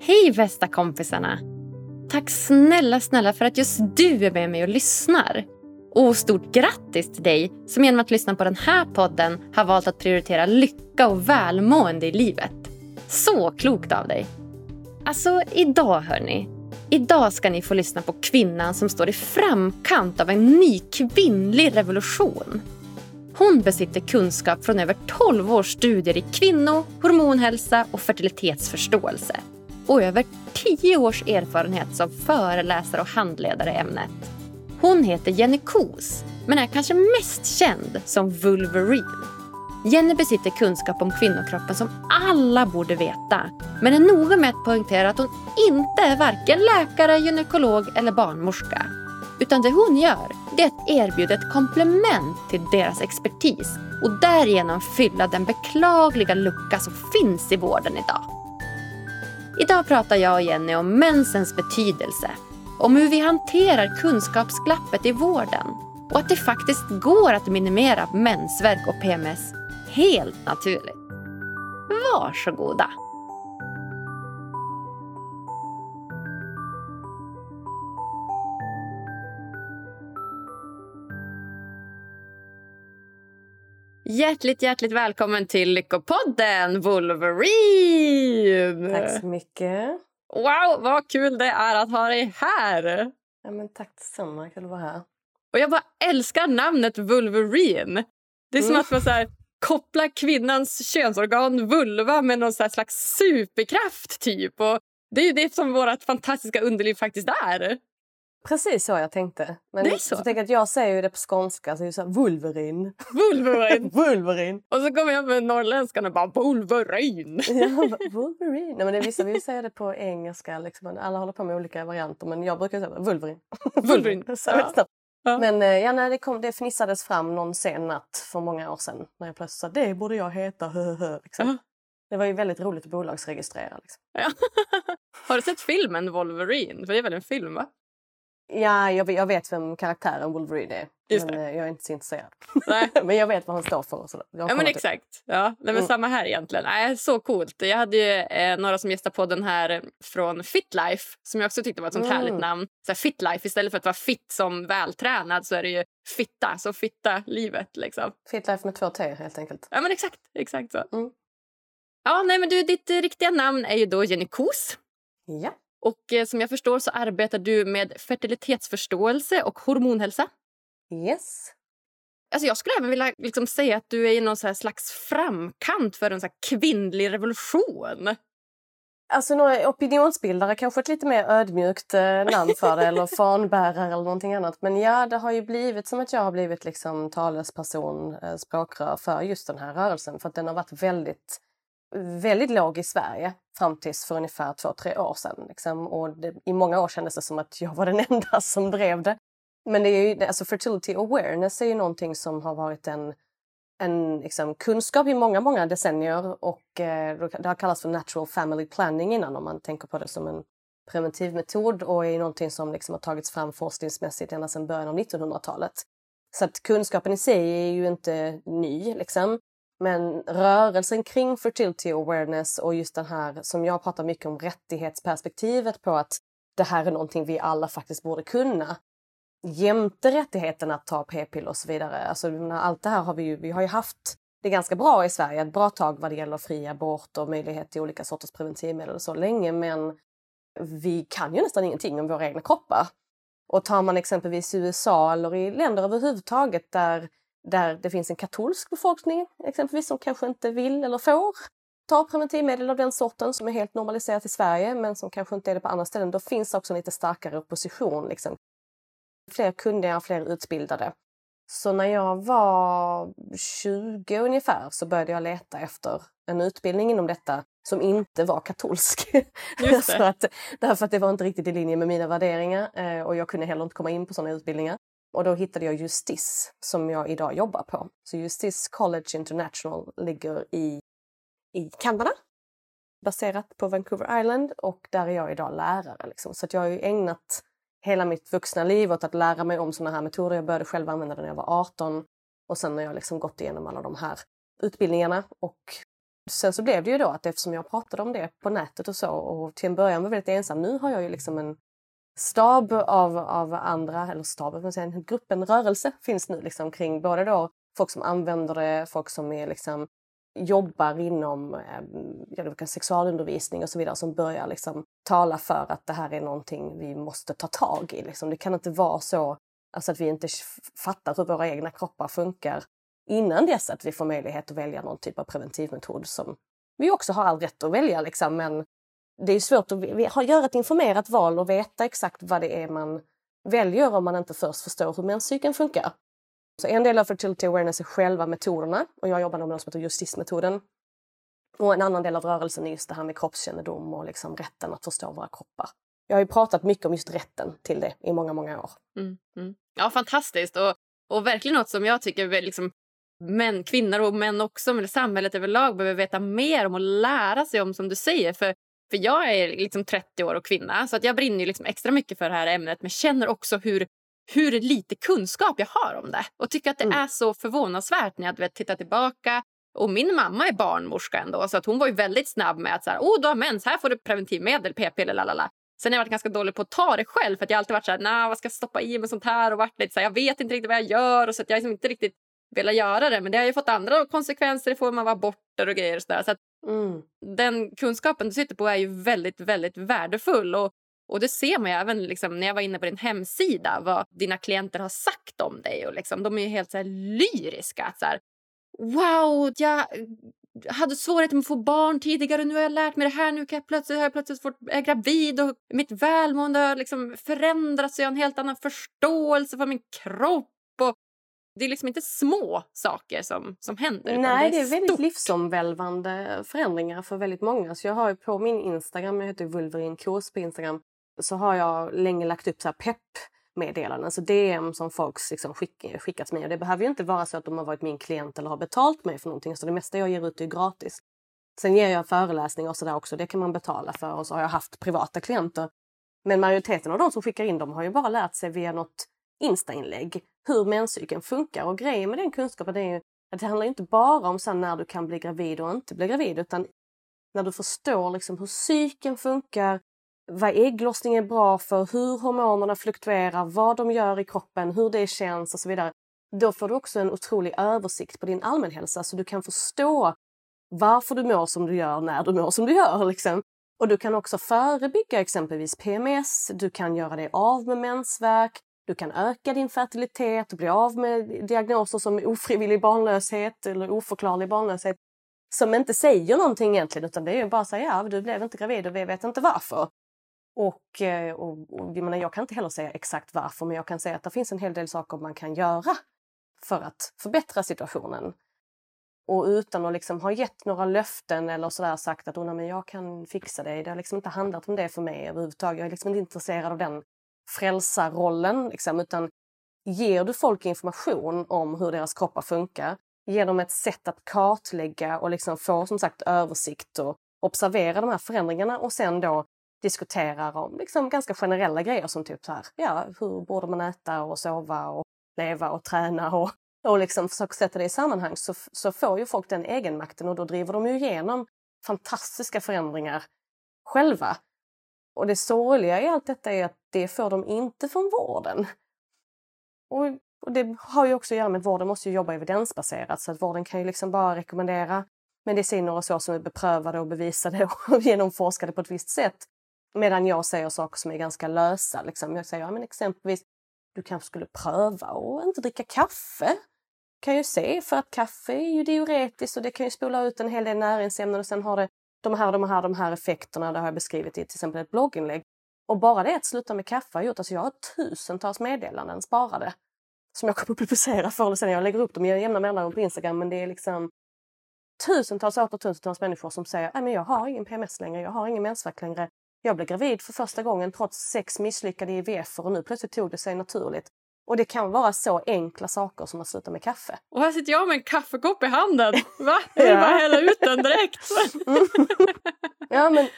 Hej bästa kompisarna! Tack snälla, snälla för att just du är med mig och lyssnar. Och stort grattis till dig som genom att lyssna på den här podden har valt att prioritera lycka och välmående i livet. Så klokt av dig! Alltså, idag hörni. Idag ska ni få lyssna på kvinnan som står i framkant av en ny kvinnlig revolution. Hon besitter kunskap från över 12 års studier i kvinno, hormonhälsa och fertilitetsförståelse och över tio års erfarenhet som föreläsare och handledare i ämnet. Hon heter Jenny Kos, men är kanske mest känd som Wolverine. Jenny besitter kunskap om kvinnokroppen som alla borde veta men är noga med att poängtera att hon inte är varken läkare, gynekolog eller barnmorska. Utan det hon gör det är att erbjuda ett komplement till deras expertis och därigenom fylla den beklagliga lucka som finns i vården idag. Idag pratar jag och Jenny om mensens betydelse, om hur vi hanterar kunskapsglappet i vården och att det faktiskt går att minimera mensvärk och PMS helt naturligt. Varsågoda! Hjärtligt, hjärtligt välkommen till Lyckopodden, Wolverine! Tack så mycket. Wow, vad kul det är att ha dig här! Ja, men tack detsamma, kul att vara här. Och jag bara älskar namnet Wolverine. Det är som Mm. att man så här, kopplar kvinnans könsorgan vulva med någon slags superkraft typ. Och det är ju det som vårt fantastiska underliv faktiskt är. Precis så jag tänkte. Men Det är så? Jag tänker att jag säger det på skånska, så det är så här, Wolverine. Wolverine! Wolverine. och så kommer jag med norrländskan och bara Wolverine. Ja, bara. Nej, men det är vissa vill säga det på engelska. Liksom. Alla håller på med olika varianter, men jag brukar säga. Wolverine. Så Ja. Ja. Men eh, ja, nej, det, kom, det fnissades fram någon sen natt för många år sedan när jag plötsligt sa det borde jag heta. Hö, hö, hö", liksom. Ja. Det var ju väldigt roligt att bolagsregistrera. Liksom. Ja. Har du sett filmen Wolverine? För det är väl en film va? Ja, jag, vet- jag vet vem karaktären Wolverine är. Just men det. eh, jag är inte så intresserad. Nej. men jag vet vad han står för. och Så jag Ja men exakt. Ja, det är väl Mm. samma här egentligen. Nej, så coolt. Jag hade ju eh, några som gästade på den här eh, från Fitlife som jag också tyckte var ett sånt Mm. härligt namn. Så här, Fitlife, istället för att vara fit som vältränad så är det ju fitta, så fitta livet liksom. Fitlife med två T helt enkelt. Ja men exakt, exakt så. Mm. Ja, nej men du, ditt riktiga namn är ju då Jenny Kos. Ja. Och eh, som jag förstår så arbetar du med fertilitetsförståelse och hormonhälsa. Yes. Alltså jag skulle även vilja liksom säga att du är i någon slags framkant för en så kvinnlig revolution. Alltså några opinionsbildare, kanske ett lite mer ödmjukt eh, namn för det eller fanbärare eller någonting annat. Men ja, det har ju blivit som att jag har blivit liksom talesperson, eh, språkrör för just den här rörelsen. För att den har varit väldigt, väldigt låg i Sverige fram tills för ungefär två, tre år sedan. Liksom. Och det, i många år kändes det som att jag var den enda som drev det. Men det är ju, alltså fertility awareness är ju någonting som har varit en en liksom, kunskap i många, många decennier och eh, det har kallats för natural family planning innan om man tänker på det som en preventiv metod och är någonting som liksom har tagits fram forskningsmässigt ända sedan början av 1900-talet. Så att kunskapen i sig är ju inte ny liksom. Men rörelsen kring fertility awareness och just den här som jag pratar mycket om rättighetsperspektivet på att det här är någonting vi alla faktiskt borde kunna jämte rättigheten att ta p-piller och så vidare. Alltså, allt det här har vi ju, vi har ju haft det ganska bra i Sverige, ett bra tag vad det gäller fri abort och möjlighet till olika sorters preventivmedel och så länge, men vi kan ju nästan ingenting om våra egna kroppar. Och tar man exempelvis USA eller i länder överhuvudtaget där, där det finns en katolsk befolkning exempelvis som kanske inte vill eller får ta preventivmedel av den sorten som är helt normaliserat i Sverige men som kanske inte är det på andra ställen, då finns också en lite starkare opposition. Liksom fler kunniga, fler utbildade. Så när jag var 20 ungefär så började jag leta efter en utbildning inom detta som inte var katolsk. Just det. att, därför att det var inte riktigt i linje med mina värderingar eh, och jag kunde heller inte komma in på sådana utbildningar. Och då hittade jag Justis som jag idag jobbar på. Så Justis College International ligger i, i Kanada baserat på Vancouver Island och där är jag idag lärare. Liksom. Så att jag har ju ägnat hela mitt vuxna liv åt att lära mig om såna här metoder. Jag började själv använda det när jag var 18 och sen har jag liksom gått igenom alla de här utbildningarna och sen så blev det ju då att eftersom jag pratade om det på nätet och så och till en början var väldigt ensam. Nu har jag ju liksom en stab av, av andra, eller stab, man säger, en grupp, en rörelse finns nu liksom kring både då folk som använder det, folk som är liksom jobbar inom eh, sexualundervisning och så vidare som börjar liksom tala för att det här är någonting vi måste ta tag i. Liksom. Det kan inte vara så alltså att vi inte fattar hur våra egna kroppar funkar innan dess att vi får möjlighet att välja någon typ av preventivmetod som vi också har all rätt att välja. Liksom. Men det är svårt att göra ett informerat val och veta exakt vad det är man väljer om man inte först förstår hur menscykeln funkar. Så en del av fertility awareness är själva metoderna och jag jobbar med något som heter justismetoden. Och en annan del av rörelsen är just det här med kroppskännedom och liksom rätten att förstå våra kroppar. Jag har ju pratat mycket om just rätten till det i många, många år. Mm, mm. Ja, fantastiskt och, och verkligen något som jag tycker liksom, män, kvinnor och män också, men samhället överlag behöver veta mer om och lära sig om som du säger. För, för jag är liksom 30 år och kvinna så att jag brinner liksom extra mycket för det här ämnet men känner också hur hur lite kunskap jag har om det. Och tycker att det mm. är så förvånansvärt när jag vet, tittar tillbaka. Och min mamma är barnmorska ändå, så att hon var ju väldigt snabb med att så här, oh, du har mens, här får du preventivmedel, p-piller, lalala. Sen har jag varit ganska dålig på att ta det själv för att jag alltid varit så här, nah, vad ska jag stoppa i med sånt här och varit lite så här, jag vet inte riktigt vad jag gör och så att jag liksom inte riktigt velat göra det. Men det har ju fått andra konsekvenser i form av aborter och grejer och så där. Så att mm. den kunskapen du sitter på är ju väldigt, väldigt värdefull och och det ser man ju även liksom, när jag var inne på din hemsida vad dina klienter har sagt om dig. Och liksom, de är ju helt så lyriska. Så här, wow, jag hade svårigheter med att få barn tidigare nu har jag lärt mig det här. Nu kan jag plötsligt, har jag plötsligt fått, är gravid och mitt välmående har liksom förändrats jag har en helt annan förståelse för min kropp. Det är liksom inte små saker som, som händer. Nej, det är, det är väldigt livsomvälvande förändringar för väldigt många. Så jag har på min Instagram, jag heter Wolverine Kurs på Instagram, så har jag länge lagt upp så här pepp meddelanden, alltså DM som folk liksom skick, skickat mig. Och det behöver ju inte vara så att de har varit min klient eller har betalt mig för någonting. Så det mesta jag ger ut är gratis. Sen ger jag föreläsningar och sådär också. Det kan man betala för. Och så har jag haft privata klienter. Men majoriteten av de som skickar in dem har ju bara lärt sig via något Insta-inlägg hur menscykeln funkar. Och grejen med den kunskapen är ju att det handlar inte bara om så när du kan bli gravid och inte bli gravid utan när du förstår liksom hur cykeln funkar, vad ägglossning är bra för, hur hormonerna fluktuerar, vad de gör i kroppen, hur det känns och så vidare. Då får du också en otrolig översikt på din allmänhälsa så du kan förstå varför du mår som du gör när du mår som du gör. Liksom. Och du kan också förebygga exempelvis PMS, du kan göra dig av med mensvärk, du kan öka din fertilitet bli av med diagnoser som ofrivillig barnlöshet eller oförklarlig barnlöshet som inte säger någonting egentligen utan det är ju bara att säga ja, du blev inte gravid och vi vet inte varför. Och, eh, och, och jag, menar, jag kan inte heller säga exakt varför men jag kan säga att det finns en hel del saker man kan göra för att förbättra situationen. Och utan att liksom ha gett några löften eller sådär sagt att oh, nej, men jag kan fixa det. Det har liksom inte handlat om det för mig överhuvudtaget. Jag är liksom inte intresserad av den frälsarrollen. Liksom, utan ger du folk information om hur deras kroppar funkar, ger dem ett sätt att kartlägga och liksom få som sagt översikt och observera de här förändringarna och sen då diskuterar om liksom ganska generella grejer som typ så här, ja, hur borde man äta och sova och leva och träna och, och liksom försöka sätta det i sammanhang så, så får ju folk den egenmakten och då driver de ju igenom fantastiska förändringar själva. Och det sorgliga i allt detta är att det får de inte från vården. Och, och det har ju också att göra med att vården måste jobba evidensbaserat så att vården kan ju liksom bara rekommendera mediciner och så som är beprövade och bevisade och genomforskade på ett visst sätt. Medan jag säger saker som är ganska lösa. Liksom. Jag säger ja, men exempelvis, du kanske skulle pröva att inte dricka kaffe. Kan ju se, för att kaffe är ju diuretiskt och det kan ju spola ut en hel del näringsämnen och sen har det de här, de här, de här effekterna. Det har jag beskrivit i till exempel ett blogginlägg. Och bara det att sluta med kaffe har gjort, alltså jag har tusentals meddelanden sparade som jag kommer att publicera förr eller senare. Jag lägger upp dem i jämna mellanrum på Instagram men det är liksom tusentals och åter tusentals människor som säger att jag har ingen PMS längre, jag har ingen mensvärk längre. Jag blev gravid för första gången trots sex misslyckade IVF och nu plötsligt tog det sig naturligt. Och det kan vara så enkla saker som att sluta med kaffe. Och här sitter jag med en kaffekopp i handen. Va? Jag vill ja. bara hälla ut den direkt. ja, men,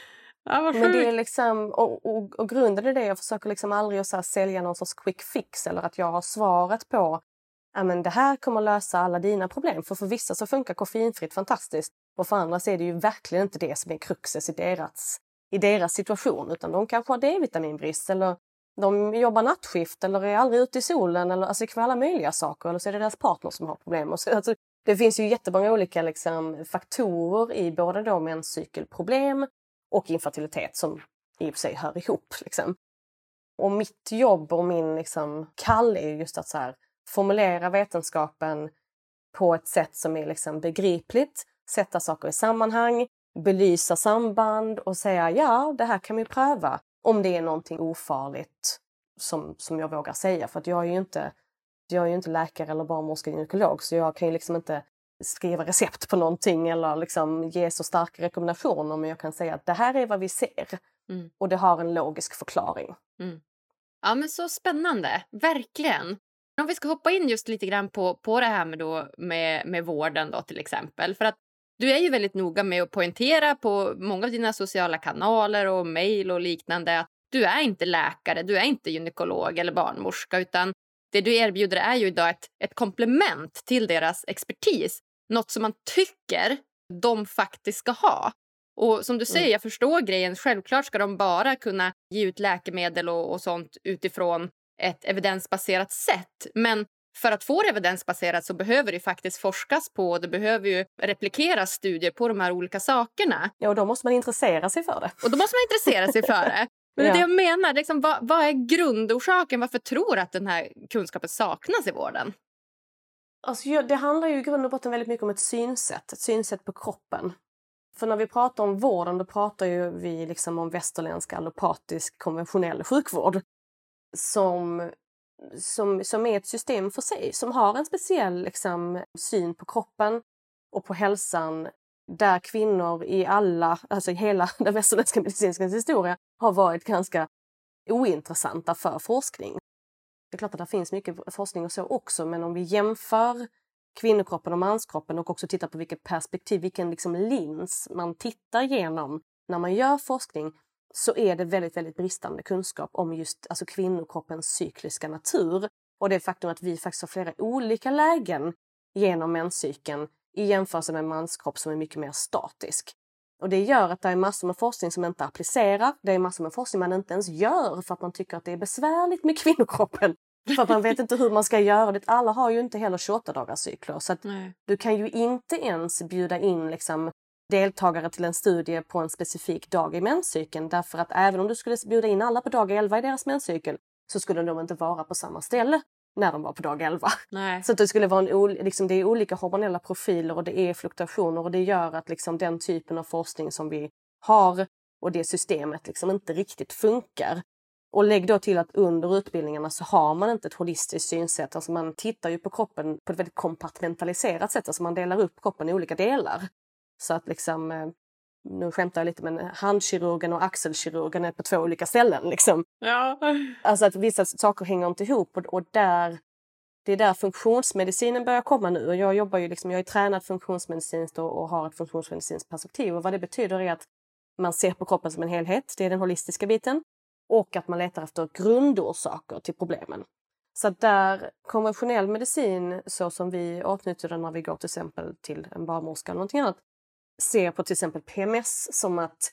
ja, men det är liksom, och, och, och grunden är det, jag försöker liksom aldrig att så sälja någon sorts quick fix eller att jag har svaret på ja, men det här kommer lösa alla dina problem. För för vissa så funkar koffeinfritt fantastiskt. Och för andra så är det ju verkligen inte det som är kruxet i deras, i deras situation utan de kanske har D-vitaminbrist eller de jobbar nattskift eller är aldrig ute i solen. Eller, alltså alla möjliga saker. Eller så är det deras partner som har problem. Och så, alltså, det finns ju jättemånga olika liksom, faktorer i både då menscykelproblem och infertilitet som i och för sig hör ihop. Liksom. Och mitt jobb och min liksom, kall är just att så här, formulera vetenskapen på ett sätt som är liksom, begripligt, sätta saker i sammanhang, belysa samband och säga ja, det här kan vi pröva om det är någonting ofarligt som, som jag vågar säga. För att jag är ju inte, jag är ju inte läkare eller barnmorska gynekolog så jag kan ju liksom inte skriva recept på någonting eller liksom ge så starka rekommendationer men jag kan säga att det här är vad vi ser mm. och det har en logisk förklaring. Mm. Ja men så spännande, verkligen. Om vi ska hoppa in just lite grann på, på det här med, då, med, med vården då till exempel. För att du är ju väldigt noga med att poängtera på många av dina sociala kanaler och mejl och liknande att du är inte läkare, du är inte gynekolog eller barnmorska utan det du erbjuder är ju idag ett, ett komplement till deras expertis. Något som man tycker de faktiskt ska ha. Och som du säger, mm. jag förstår grejen. Självklart ska de bara kunna ge ut läkemedel och, och sånt utifrån ett evidensbaserat sätt. Men för att få det evidensbaserat så behöver det faktiskt forskas på och det behöver ju replikeras studier på de här olika sakerna. Ja, och då måste man intressera sig för det. Och då måste man intressera sig för det. Men ja. det jag menar, liksom, vad, vad är grundorsaken? Varför tror du att den här kunskapen saknas i vården? Alltså, det handlar ju i grund och botten väldigt mycket om ett synsätt, ett synsätt på kroppen. För när vi pratar om vården då pratar ju vi liksom om västerländsk allopatisk konventionell sjukvård som som, som är ett system för sig, som har en speciell liksom, syn på kroppen och på hälsan där kvinnor i alla, alltså i hela den västerländska medicinska historia har varit ganska ointressanta för forskning. Det är klart att det finns mycket forskning och så också, men om vi jämför kvinnokroppen och manskroppen och också tittar på vilket perspektiv, vilken liksom lins man tittar genom när man gör forskning så är det väldigt, väldigt bristande kunskap om just alltså kvinnokroppens cykliska natur och det faktum att vi faktiskt har flera olika lägen genom menscykeln i jämförelse med manskropp som är mycket mer statisk. Och det gör att det är massor med forskning som inte applicerar. Det är massor med forskning man inte ens gör för att man tycker att det är besvärligt med kvinnokroppen. För att man vet inte hur man ska göra det. Alla har ju inte heller 28 dagars cykler så att du kan ju inte ens bjuda in liksom deltagare till en studie på en specifik dag i menscykeln därför att även om du skulle bjuda in alla på dag 11 i deras menscykel så skulle de inte vara på samma ställe när de var på dag 11. Nej. Så det skulle vara en, liksom, det är olika hormonella profiler och det är fluktuationer och det gör att liksom, den typen av forskning som vi har och det systemet liksom inte riktigt funkar. Och lägg då till att under utbildningarna så har man inte ett holistiskt synsätt. Alltså man tittar ju på kroppen på ett väldigt kompartmentaliserat sätt. Alltså man delar upp kroppen i olika delar. Så att liksom, eh, nu skämtar jag lite men handkirurgen och axelkirurgen är på två olika ställen. Liksom. Ja. Alltså att vissa saker hänger inte ihop och, och där, det är där funktionsmedicinen börjar komma nu. Och jag jobbar ju liksom, jag är tränad funktionsmedicinskt och, och har ett funktionsmedicinskt perspektiv och vad det betyder är att man ser på kroppen som en helhet, det är den holistiska biten. Och att man letar efter grundorsaker till problemen. Så där konventionell medicin så som vi åtnjuter den när vi går till exempel till en barnmorska eller någonting annat ser på till exempel PMS som att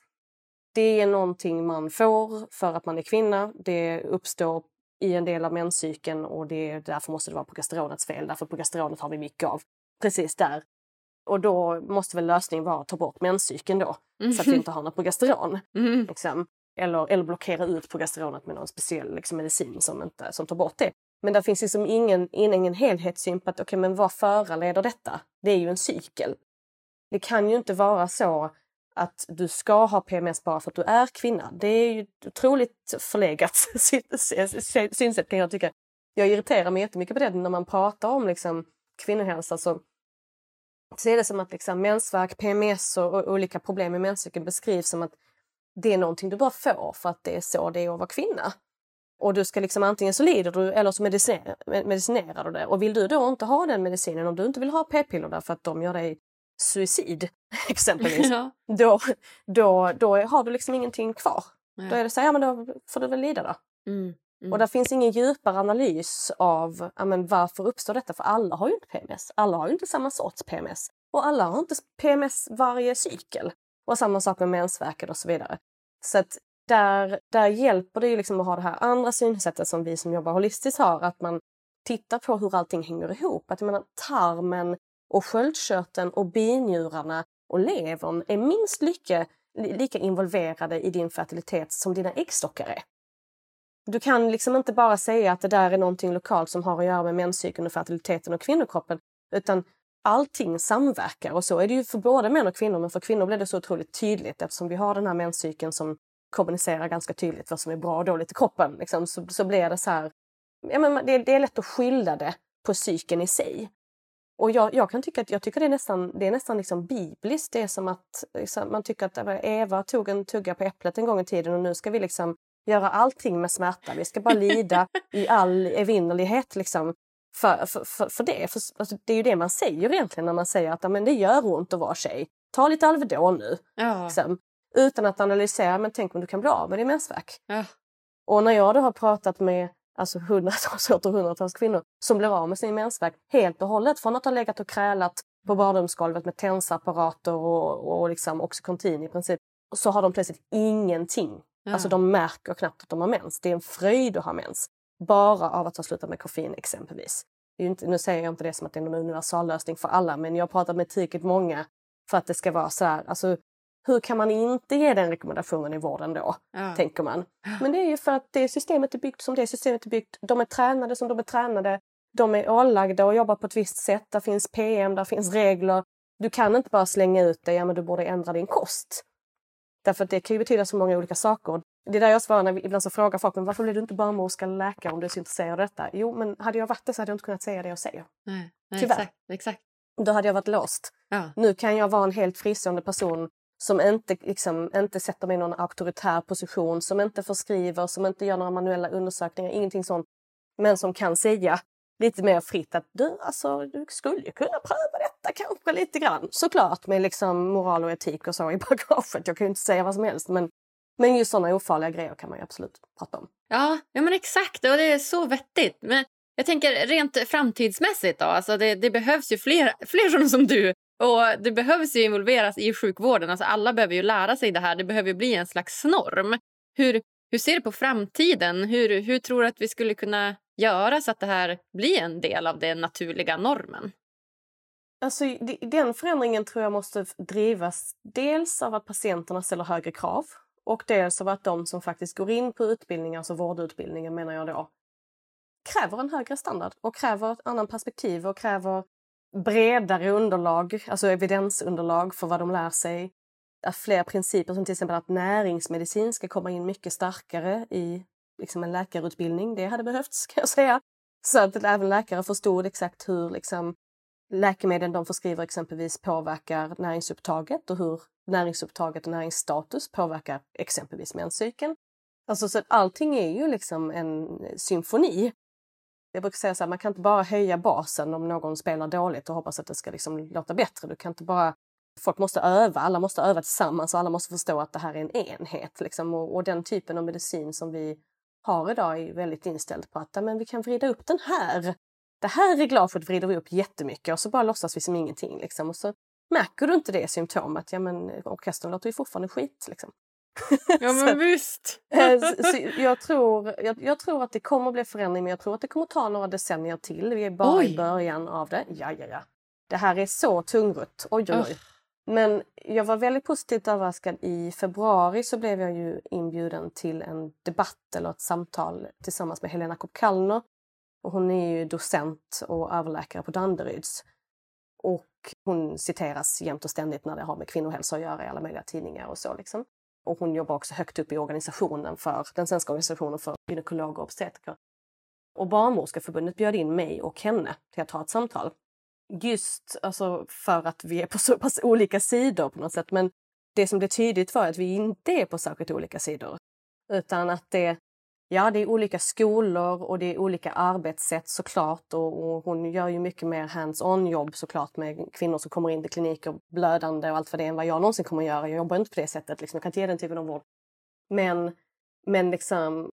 det är någonting man får för att man är kvinna. Det uppstår i en del av menscykeln och det, därför måste det vara progesteronets fel. Därför progesteronet har vi mycket av precis där. Och då måste väl lösningen vara att ta bort menscykeln då mm. så att vi inte har något progesteron. Mm. Liksom. Eller, eller blockera ut progesteronet med någon speciell liksom, medicin som, inte, som tar bort det. Men det finns liksom ingen, ingen helhetssyn på att okay, men vad föranleder detta? Det är ju en cykel. Det kan ju inte vara så att du ska ha PMS bara för att du är kvinna. Det är ju ett otroligt förlegat synsätt kan jag tycka. Jag irriterar mig jättemycket på det när man pratar om liksom kvinnohälsa så, så är det som att liksom mensvärk, PMS och, och olika problem med menscykeln beskrivs som att det är någonting du bara får för att det är så det är att vara kvinna. Och du ska liksom antingen så lider du eller så medicinerar, medicinerar du det. Och vill du då inte ha den medicinen, om du inte vill ha p-piller därför att de gör dig suicid exempelvis, ja. då, då, då har du liksom ingenting kvar. Nej. Då är det så här, ja men då får du väl lida då. Mm. Mm. Och det finns ingen djupare analys av ja, men varför uppstår detta, för alla har ju inte PMS. Alla har ju inte samma sorts PMS. Och alla har inte PMS varje cykel. Och samma sak med mensvärken och så vidare. Så att där, där hjälper det ju liksom att ha det här andra synsättet som vi som jobbar holistiskt har. Att man tittar på hur allting hänger ihop. Att jag menar, tarmen och sköldkörteln och binjurarna och levern är minst lika, lika involverade i din fertilitet som dina äggstockar är. Du kan liksom inte bara säga att det där är någonting lokalt som har att göra med menscykeln och fertiliteten och kvinnokroppen. Utan allting samverkar och så är det ju för både män och kvinnor. Men för kvinnor blir det så otroligt tydligt eftersom vi har den här menscykeln som kommunicerar ganska tydligt vad som är bra och dåligt i kroppen. Liksom, så, så blir det så här... Ja, men det, det är lätt att skilja det på cykeln i sig. Och jag, jag, kan tycka att jag tycker det är nästan, det är nästan liksom bibliskt. Det är som att liksom, man tycker att Eva tog en tugga på äpplet en gång i tiden och nu ska vi liksom göra allting med smärta. Vi ska bara lida i all evinnerlighet liksom för, för, för, för det. För, alltså, det är ju det man säger egentligen när man säger att men det gör ont att vara tjej. Ta lite Alvedon nu. Ja. Liksom, utan att analysera, men tänk om du kan bli av med din mensvärk. Ja. Och när jag då har pratat med alltså hundratals och hundratals kvinnor som blir av med sin mensvärk helt och hållet från att ha legat och krälat på badrumsgolvet med tensapparater och, och liksom Oxycontin i princip. Så har de plötsligt ingenting. Ja. Alltså de märker knappt att de har mens. Det är en fröjd att ha mens. Bara av att ha slutat med koffein exempelvis. Inte, nu säger jag inte det som att det är någon universallösning för alla men jag har pratat med tillräckligt många för att det ska vara så här. Alltså, hur kan man inte ge den rekommendationen i vården då? Ja. Tänker man. Men det är ju för att det systemet är byggt som det systemet är byggt. De är tränade som de är tränade. De är ålagda att jobba på ett visst sätt. Där finns PM, där finns regler. Du kan inte bara slänga ut det, ja men du borde ändra din kost. Därför att det kan ju betyda så många olika saker. Det är där jag svarar när vi, ibland så frågar folk men varför blir du inte barnmorska eller läkare om du är så intresserad av detta? Jo, men hade jag varit det så hade jag inte kunnat säga det jag säger. Nej, nej, Tyvärr. Exakt, exakt. Då hade jag varit låst. Ja. Nu kan jag vara en helt fristående person som inte, liksom, inte sätter mig i någon auktoritär position, som inte förskriver, som inte gör några manuella undersökningar, ingenting sånt. Men som kan säga lite mer fritt att du, alltså, du skulle kunna pröva detta kanske lite grann. Såklart med liksom moral och etik och så i bagaget. Jag kan ju inte säga vad som helst men, men just sådana ofarliga grejer kan man ju absolut prata om. Ja, ja men exakt och det är så vettigt. Men jag tänker rent framtidsmässigt då, alltså det, det behövs ju fler, fler sådana som du och det behövs ju involveras i sjukvården. Alltså alla behöver ju lära sig det här. Det behöver bli en slags norm. Hur, hur ser du på framtiden? Hur, hur tror du att vi skulle kunna göra så att det här blir en del av den naturliga normen? Alltså, den förändringen tror jag måste drivas dels av att patienterna ställer högre krav och dels av att de som faktiskt går in på utbildningar, alltså vårdutbildningar menar jag då, kräver en högre standard och kräver ett annat perspektiv och kräver bredare underlag, alltså evidensunderlag för vad de lär sig. Att fler principer som till exempel att näringsmedicin ska komma in mycket starkare i liksom en läkarutbildning. Det hade behövts kan jag säga. Så att även läkare förstod exakt hur liksom, läkemedlen de förskriver exempelvis påverkar näringsupptaget och hur näringsupptaget och näringsstatus påverkar exempelvis menscykeln. Alltså så att allting är ju liksom en symfoni jag brukar säga så här, man kan inte bara höja basen om någon spelar dåligt och hoppas att det ska liksom låta bättre. Du kan inte bara... Folk måste öva, alla måste öva tillsammans och alla måste förstå att det här är en enhet. Liksom. Och, och, den typen av medicin som vi har idag är väldigt inställd på att men vi kan vrida upp den här. Det här reglaget vrider vi upp jättemycket och så bara låtsas vi som ingenting. Liksom. Och så märker du inte det symptomet, ja men orkestern låter ju fortfarande skit. Liksom. Ja men visst! Eh, så jag, tror, jag, jag, tror att det kommer bli förändring men jag tror att det kommer ta några decennier till. Vi är bara oj. i början av det. Ja, ja, ja. Det här är så tungrott. Oj, oj, oj. Men jag var väldigt positivt överraskad. I februari så blev jag ju inbjuden till en debatt eller ett samtal tillsammans med Helena Kopp Kallner. Och hon är ju docent och överläkare på Danderyds. Och hon citeras jämt och ständigt när det har med kvinnohälsa att göra i alla möjliga tidningar och så. Liksom. Och hon jobbar också högt upp i organisationen för den svenska organisationen för gynekologer och obstetriker. Och Barnmorskeförbundet bjöd in mig och henne till att ha ett samtal. Just alltså, för att vi är på så pass olika sidor på något sätt. Men det som blev tydligt var att vi inte är på särskilt olika sidor. Utan att det Ja, det är olika skolor och det är olika arbetssätt såklart och, och hon gör ju mycket mer hands-on jobb såklart med kvinnor som kommer in till kliniker blödande och allt för det än vad jag någonsin kommer att göra. Jag jobbar inte på det sättet, liksom. jag kan inte ge den typen av vård. Men, men liksom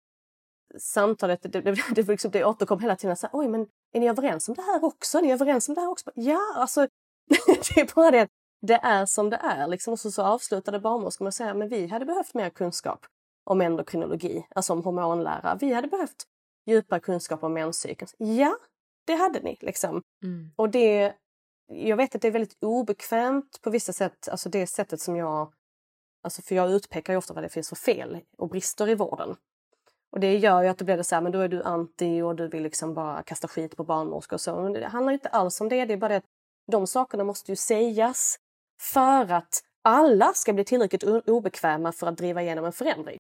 samtalet, det, det, det, liksom, det återkom hela tiden så här, oj men är ni överens om det här också? Är ni överens om det här också? Ja, alltså det är bara det att det är som det är. Liksom. Och så, så avslutade barnmorskan med att säga men vi hade behövt mer kunskap om endokrinologi, alltså om hormonlära. Vi hade behövt djupare kunskap om menscykeln. Ja, det hade ni. Liksom. Mm. Och det, jag vet att det är väldigt obekvämt på vissa sätt, alltså det sättet som jag... Alltså för jag utpekar ju ofta vad det finns för fel och brister i vården. Och det gör ju att det blir det så här, men då är du anti och du vill liksom bara kasta skit på barnmorskor och så. Men det handlar inte alls om det, det är bara det att de sakerna måste ju sägas för att alla ska bli tillräckligt obekväma för att driva igenom en förändring.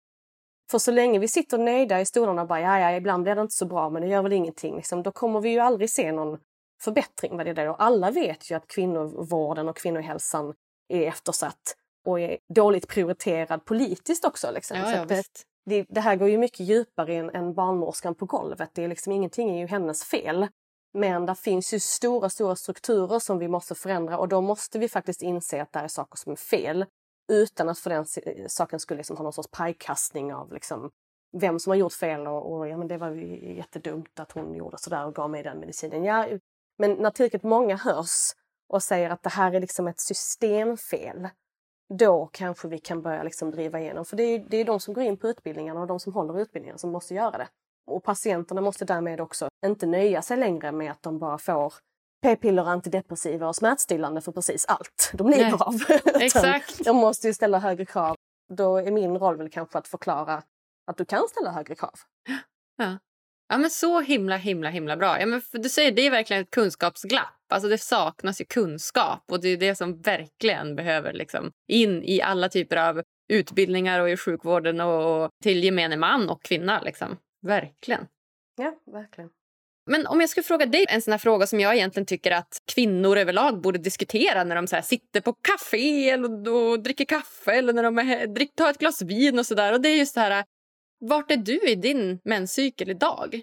För så länge vi sitter nöjda i stolarna och bara ja, ja, ibland blir det inte så bra men det gör väl ingenting. Liksom, då kommer vi ju aldrig se någon förbättring. Vad det är. Och alla vet ju att kvinnovården och kvinnohälsan är eftersatt och är dåligt prioriterad politiskt också. Liksom. Ja, ja, det, det, det, här går ju mycket djupare än, än barnmorskan på golvet. Det är liksom, ingenting är ju hennes fel. Men det finns ju stora, stora strukturer som vi måste förändra och då måste vi faktiskt inse att det är saker som är fel utan att för den saken skulle liksom ha någon sorts pajkastning av liksom vem som har gjort fel och, och ja, men det var ju jättedumt att hon gjorde sådär och gav mig den medicinen. Ja, men när tillräckligt många hörs och säger att det här är liksom ett systemfel, då kanske vi kan börja liksom driva igenom. För det är, det är de som går in på utbildningarna och de som håller utbildningen som måste göra det. Och patienterna måste därmed också inte nöja sig längre med att de bara får p-piller, antidepressiva och smärtstillande för precis allt de lider av. Exakt. de måste ju ställa högre krav. Då är min roll väl kanske att förklara att du kan ställa högre krav. Ja. Ja, men så himla, himla, himla bra. Ja, men du säger Det är verkligen ett kunskapsglapp. Alltså det saknas ju kunskap och det är det som verkligen behöver liksom in i alla typer av utbildningar och i sjukvården och till gemene man och kvinna. Liksom. Verkligen. Ja, verkligen. Men om jag skulle fråga dig en sån fråga som jag egentligen tycker att kvinnor överlag borde diskutera när de så sitter på kafé eller, och dricker kaffe eller när de är, drick, tar ett glas vin och sådär. Och det är just det här, vart är du i din menscykel idag?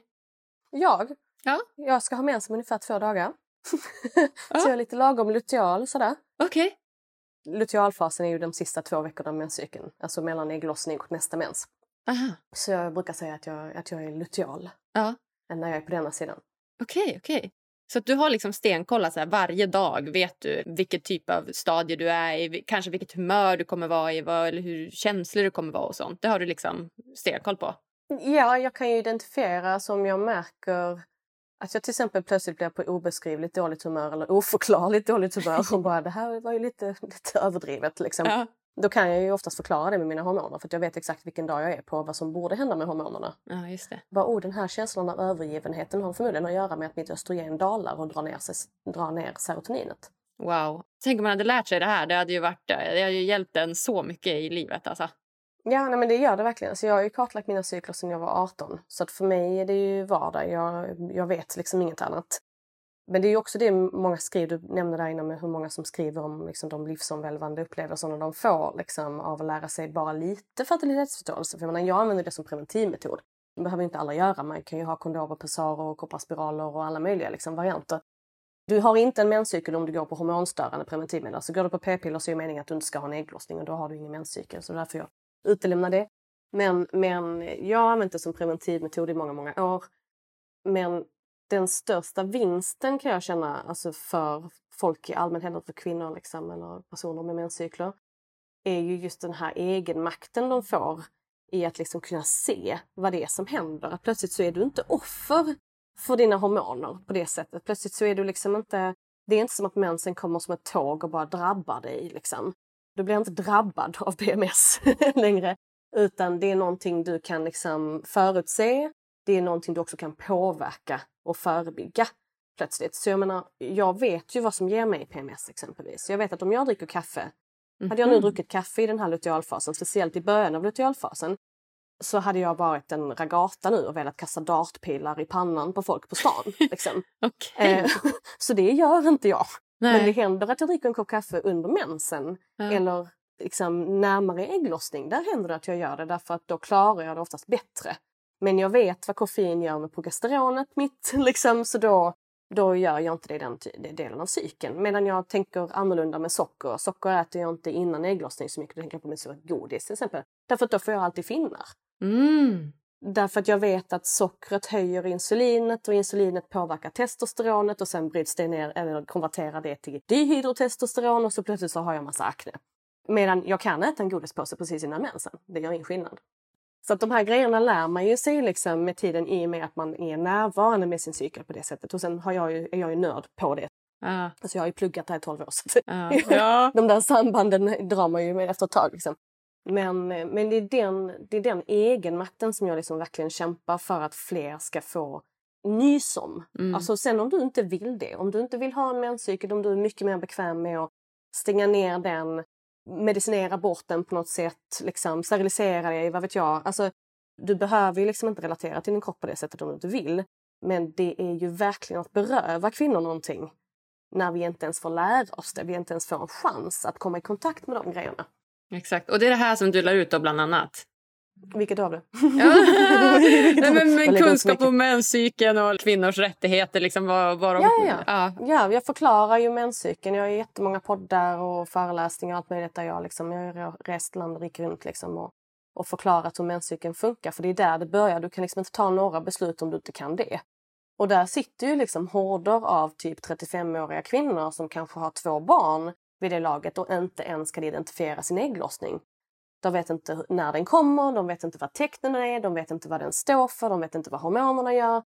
Jag? Ja. Jag ska ha mens om ungefär två dagar. Ja. så jag är lite lagom luteal sådär. Okej. Okay. Lutealfasen är ju de sista två veckorna av menscykeln, alltså mellan ägglossning och nästa mens. Aha. Så jag brukar säga att jag, att jag är luteal. Ja. När jag är på denna sidan. Okej, okay, okej. Okay. Så du har liksom stenkollat så här, varje dag. Vet du vilket typ av stadie du är i, kanske vilket humör du kommer vara i vad, eller hur känslig du kommer vara och sånt. Det har du liksom stenkoll på? Ja, jag kan ju identifiera som jag märker att jag till exempel plötsligt blir på obeskrivligt dåligt humör eller oförklarligt dåligt humör och bara det här var ju lite, lite överdrivet. Liksom. Ja. Då kan jag ju oftast förklara det med mina hormoner för jag vet exakt vilken dag jag är på och vad som borde hända med hormonerna. Ja, just det. Bara, oh, den här känslan av övergivenheten har förmodligen att göra med att mitt östrogen dalar och drar ner, drar ner serotoninet. Wow. Tänk om man hade lärt sig det här. Det hade ju, varit, det hade ju hjälpt en så mycket i livet. Alltså. Ja, nej, men det gör det verkligen. Så jag har ju kartlagt mina cykler sedan jag var 18. Så att för mig är det ju vardag. Jag, jag vet liksom inget annat. Men det är också det många skriver, du nämnde där innan med hur många som skriver om liksom, de livsomvälvande upplevelserna de får liksom, av att lära sig bara lite fertilitetsförståelse. För jag, menar, jag använder det som preventivmetod. Det behöver inte alla göra. Man kan ju ha kondomer, pessarer och kopparspiraler och alla möjliga liksom, varianter. Du har inte en menscykel om du går på hormonstörande preventivmedel. Så går du på p-piller så är meningen att du inte ska ha en ägglossning och då har du ingen menscykel. Så därför jag utelämnar det. Men, men jag har använt det som preventivmetod i många, många år. Men den största vinsten kan jag känna alltså för folk i allmänhet, för kvinnor liksom, eller personer med menscykler, är ju just den här egenmakten de får i att liksom kunna se vad det är som händer. Att plötsligt så är du inte offer för dina hormoner på det sättet. Plötsligt så är du liksom inte... Det är inte som att mensen kommer som ett tåg och bara drabbar dig. Liksom. Du blir inte drabbad av PMS längre. Utan det är någonting du kan liksom förutse. Det är någonting du också kan påverka och förebygga plötsligt. Så jag menar, jag vet ju vad som ger mig PMS exempelvis. Jag vet att om jag dricker kaffe, mm -hmm. hade jag nu mhm. druckit kaffe i den här lutealfasen, speciellt i början av lutealfasen, så hade jag varit en ragata nu och velat kasta dartpilar i pannan på folk på stan. Liksom. okay. eh, så det gör inte jag. Nej. Men det händer att jag dricker en kopp kaffe under mensen ja. eller liksom närmare ägglossning. Där händer det att jag gör det därför att då klarar jag det oftast bättre. Men jag vet vad koffein gör med progesteronet mitt, liksom, så då, då gör jag inte det i den, den delen av cykeln. Medan jag tänker annorlunda med socker. Socker äter jag inte innan ägglossning så mycket. Då tänker jag på min godis till exempel. Därför att då får jag alltid finnar. Mm. Därför att jag vet att sockret höjer insulinet och insulinet påverkar testosteronet och sen bryts det ner eller konverterar det till dihydrotestosteron och så plötsligt så har jag massa akne. Medan jag kan äta en godispåse precis innan mensen. Det gör ingen skillnad. Så att de här grejerna lär man ju sig liksom med tiden i och med att man är närvarande med sin cykel på det sättet. Och sen har jag ju, är jag ju nörd på det. Ja. Alltså jag har ju pluggat det här i 12 år. Så. Ja. de där sambanden drar man ju med efter ett tag. Liksom. Men, men det, är den, det är den egenmakten som jag liksom verkligen kämpar för att fler ska få nys om. Mm. Alltså sen om du inte vill det, om du inte vill ha en menscykel, om du är mycket mer bekväm med att stänga ner den, medicinera bort den på något sätt, liksom, sterilisera dig, vad vet jag. Alltså, du behöver ju liksom inte relatera till din kropp på det sättet om du inte vill. Men det är ju verkligen att beröva kvinnor någonting när vi inte ens får lära oss det. Vi inte ens får en chans att komma i kontakt med de grejerna. Exakt. Och det är det här som du lär ut då bland annat. Vilket av det? Ja. Nej, men, men kunskap om menscykeln och kvinnors rättigheter. Liksom, vad, vad de, Ja, ja, ja. Ja, jag förklarar ju menscykeln. Jag har jättemånga poddar och föreläsningar och allt möjligt där jag, liksom, jag har rest land och rike runt liksom, och, och förklarat hur menscykeln funkar. För det är där det börjar. Du kan liksom inte ta några beslut om du inte kan det. Och där sitter ju liksom horder av typ 35-åriga kvinnor som kanske har två barn vid det laget och inte ens kan identifiera sin ägglossning. De vet inte när den kommer, de vet inte vad tecknen är, de vet inte vad den står för, de vet inte vad hormonerna gör.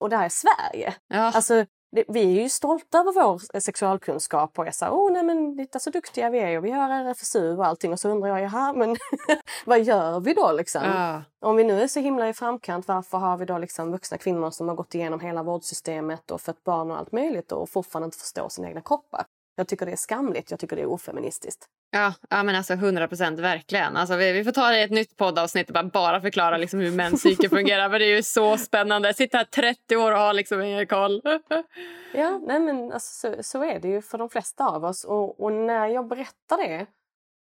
Och det här är Sverige. Ja. Alltså, det, vi är ju stolta över vår sexualkunskap och är så här, oh, nej men titta så duktiga vi är och vi har RFSU och allting och så undrar jag, jaha men vad gör vi då liksom? Ja. Om vi nu är så himla i framkant, varför har vi då liksom vuxna kvinnor som har gått igenom hela vårdsystemet och fött barn och allt möjligt och fortfarande inte förstår sina egna kroppar? Jag tycker det är skamligt, jag tycker det är ofeministiskt. Ja, ja men alltså 100 procent verkligen. Alltså, vi, vi får ta det i ett nytt poddavsnitt och bara, bara förklara liksom, hur menscykeln fungerar. För det är ju så spännande. Sitta här 30 år och ha liksom ingen koll. Ja, nej men alltså, så, så är det ju för de flesta av oss. Och, och när jag berättar det,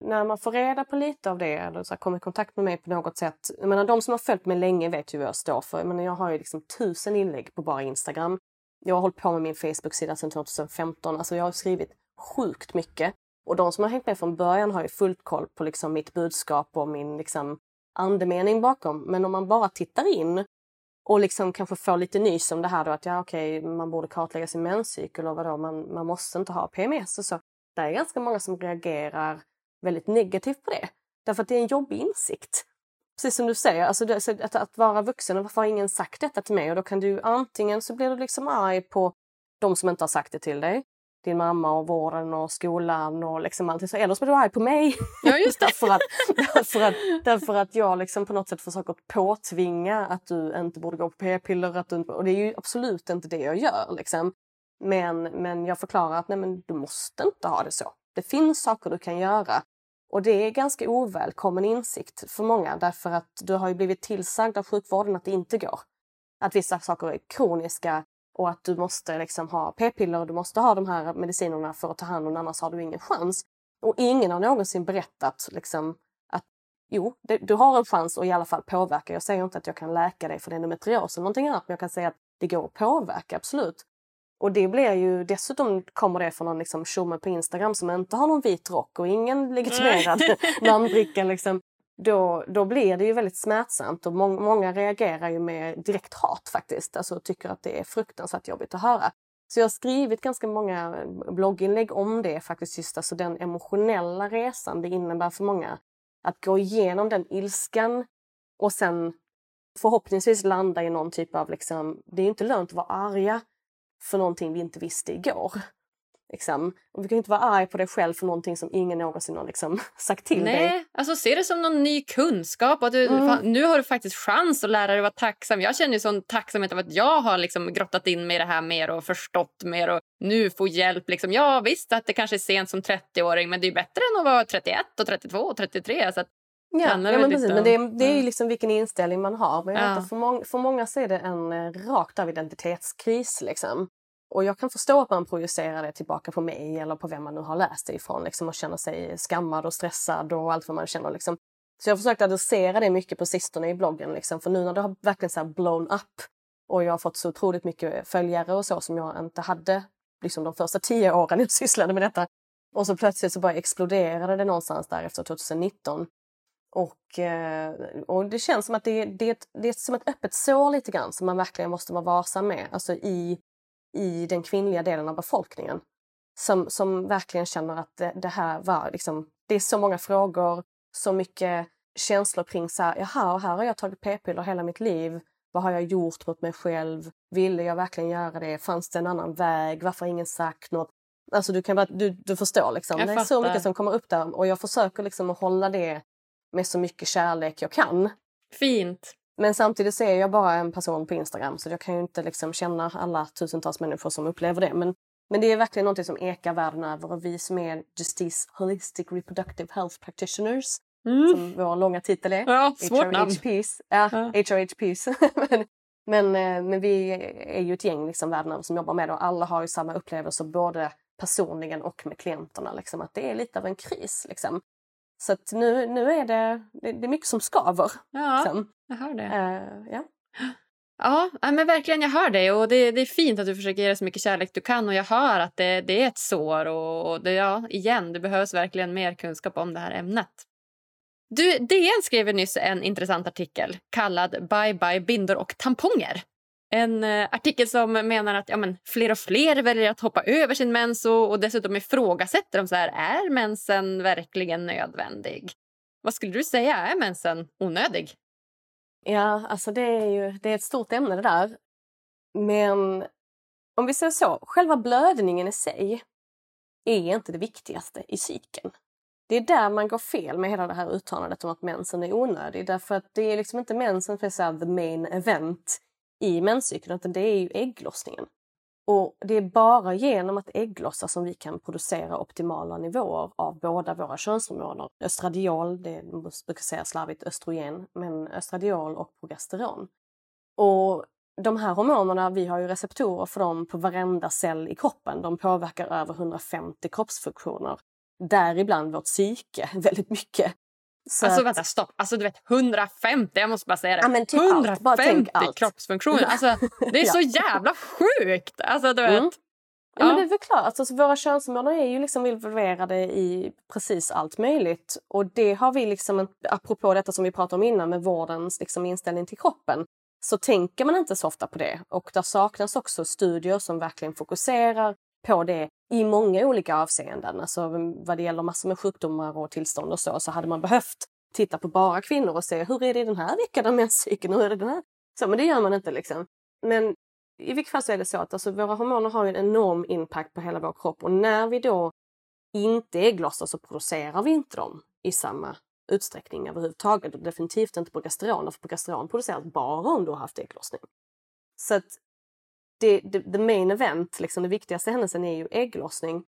när man får reda på lite av det eller så här, kommer i kontakt med mig på något sätt. Jag menar, de som har följt mig länge vet ju vad jag står för. Jag, menar, jag har ju liksom tusen inlägg på bara Instagram. Jag har hållit på med min Facebook-sida sedan 2015. Alltså jag har skrivit sjukt mycket. Och de som har hängt med från början har ju fullt koll på liksom mitt budskap och min liksom andemening bakom. Men om man bara tittar in och liksom kanske får lite nys om det här då att ja okej, man borde kartlägga sin menscykel och vadå, man, man måste inte ha PMS och så. Det är ganska många som reagerar väldigt negativt på det. Därför att det är en jobbig insikt. Precis som du säger, alltså det, att, att vara vuxen, och varför har ingen sagt detta till mig? Och då kan du antingen så blir du liksom arg på de som inte har sagt det till dig. Din mamma och vården och skolan och liksom allt så. Eller så blir du arg på mig. Ja, just det. därför, att, därför, att, därför att jag liksom på något sätt försöker påtvinga att du inte borde gå på p-piller. Att du, inte- och det är ju absolut inte det jag gör. Liksom. Men, men jag förklarar att nej, men du måste inte ha det så. Det finns saker du kan göra. Och det är ganska ovälkommen insikt för många därför att du har ju blivit tillsagd av sjukvården att det inte går. Att vissa saker är kroniska och att du måste liksom ha p-piller och du måste ha de här medicinerna för att ta hand om annars har du ingen chans. Och ingen har någonsin berättat liksom, att jo, det, du har en chans att i alla fall påverka. Jag säger inte att jag kan läka dig för endometrios eller någonting annat men jag kan säga att det går att påverka, absolut. Och det blir ju, dessutom kommer det från någon liksom tjomme på Instagram som inte har någon vit rock och ingen legitimerad namnbricka. Liksom. Då, då blir det ju väldigt smärtsamt och må- många reagerar ju med direkt hat faktiskt. Alltså tycker att det är fruktansvärt jobbigt att höra. Så jag har skrivit ganska många blogginlägg om det faktiskt, just alltså den emotionella resan det innebär för många. Att gå igenom den ilskan och sen förhoppningsvis landa i någon typ av liksom, det är inte lönt att vara arga för någonting vi inte visste igår. Liksom. Och vi kan inte vara arg på dig själv för någonting som ingen någonsin har liksom sagt till dig. Nej, alltså se det som någon ny kunskap. Att du, Mm. fan, nu har du faktiskt chans att lära dig att vara tacksam. Jag känner ju sån tacksamhet av att jag har liksom grottat in mig i det här mer och förstått mer och nu får hjälp. Liksom. Ja, visst att det kanske är sent som 30-åring men det är bättre än att vara 31 och 32 och 33. Så Ja, ja men precis. om- Men det, är- det är ju Mm. liksom vilken inställning man har. Men jag Ja. vet att för, många, för många så är det en eh, rakt av identitetskris. Liksom. Och jag kan förstå att man projicerar det tillbaka på mig eller på vem man nu har läst det ifrån liksom, och känner sig skammad och stressad och allt vad man känner. Liksom. Så jag har försökt adressera det mycket på sistone i bloggen. Liksom, för nu när det har verkligen så blown up och jag har fått så otroligt mycket följare och så som jag inte hade liksom, de första tio åren jag sysslade med detta. Och så plötsligt så bara exploderade det någonstans där efter 2019. Och, eh, och det känns som att det, det, det är som ett öppet sår lite grann som man verkligen måste vara varsam med. Alltså i, i den kvinnliga delen av befolkningen. Som, som verkligen känner att det, det här var liksom, det är så många frågor, så mycket känslor kring så här, jaha, här har jag tagit p-piller hela mitt liv. Vad har jag gjort mot mig själv? Ville jag verkligen göra det? Fanns det en annan väg? Varför har ingen sagt något? Alltså du, kan bara, du, du förstår liksom. Jag det är fattar. så mycket som kommer upp där och jag försöker liksom att hålla det med så mycket kärlek jag kan. Fint. Men samtidigt så är jag bara en person på Instagram så jag kan ju inte liksom känna alla tusentals människor som upplever det. Men, men det är verkligen något som ekar världen över och vi som är Justice Holistic Reproductive Health Practitioners, som vår långa titel är, Ja, svårt. HRHPs, ja, Ja. HRHPs. men, men, eh, men vi är ju ett gäng liksom världen över som jobbar med det och alla har ju samma upplevelser både personligen och med klienterna. Liksom, att det är lite av en kris. Liksom. Så att nu, nu är det, det, det är mycket som skaver. Ja, Liksom. jag hör det. Ja. Ja, ja, men verkligen, jag hör dig. Och det, det är fint att du försöker ge det så mycket kärlek du kan. Och jag hör att det, det är ett sår. Och, och det, ja, igen, det behövs verkligen mer kunskap om det här ämnet. Du, DN skrev nyss en intressant artikel kallad Bye bye bindor och tamponger. En eh, artikel som menar att ja, men, fler och fler väljer att hoppa över sin mens och, och dessutom ifrågasätter om så här, är mensen verkligen nödvändig. Vad skulle du säga, är mensen onödig? ja, alltså det är ju det är ett stort ämne det där. Men om vi säger så, själva blödningen i sig är inte det viktigaste i cykeln. Det är där man går fel med hela det här uttalandet om att mensen är onödig. Därför att det är liksom inte mensen som är the main event i menscykeln, utan det är ju ägglossningen. Och det är bara genom att ägglossa som vi kan producera optimala nivåer av båda våra könshormoner. Östradiol, det brukar säga slarvigt östrogen, men östradiol och progesteron. Och de här hormonerna, vi har ju receptorer för dem på varenda cell i kroppen. De påverkar över 150 kroppsfunktioner. Däribland vårt psyke väldigt mycket. Så Alltså vänta, stopp. Alltså du vet 150, jag måste bara säga det. Ja, men typ allt. 150 Bara tänk allt. kroppsfunktioner. Alltså det är Ja. så jävla sjukt. Alltså du vet. Mm. Ja, men det är väl klart. Alltså, våra könshormoner är ju liksom involverade i precis allt möjligt. Och det har vi liksom, apropå detta som vi pratade om innan med vårdens liksom, inställning till kroppen, så tänker man inte så ofta på det. Och där saknas också studier som verkligen fokuserar på det i många olika avseenden. Alltså mm, vad det gäller massor med sjukdomar och tillstånd och så, så hade man behövt titta på bara kvinnor och se hur är det i den här veckan av menscykeln, hur är det den här? Så, men det gör man inte liksom. Men i vilket fall så är det så att alltså, våra hormoner har ju en enorm impact på hela vår kropp och när vi då inte ägglossar så producerar vi inte dem i samma utsträckning överhuvudtaget. Och definitivt inte progesteron, för progesteron produceras bara om du har haft ägglossning. Så att det, det, the main event, liksom, den viktigaste händelsen är ju ägglossning.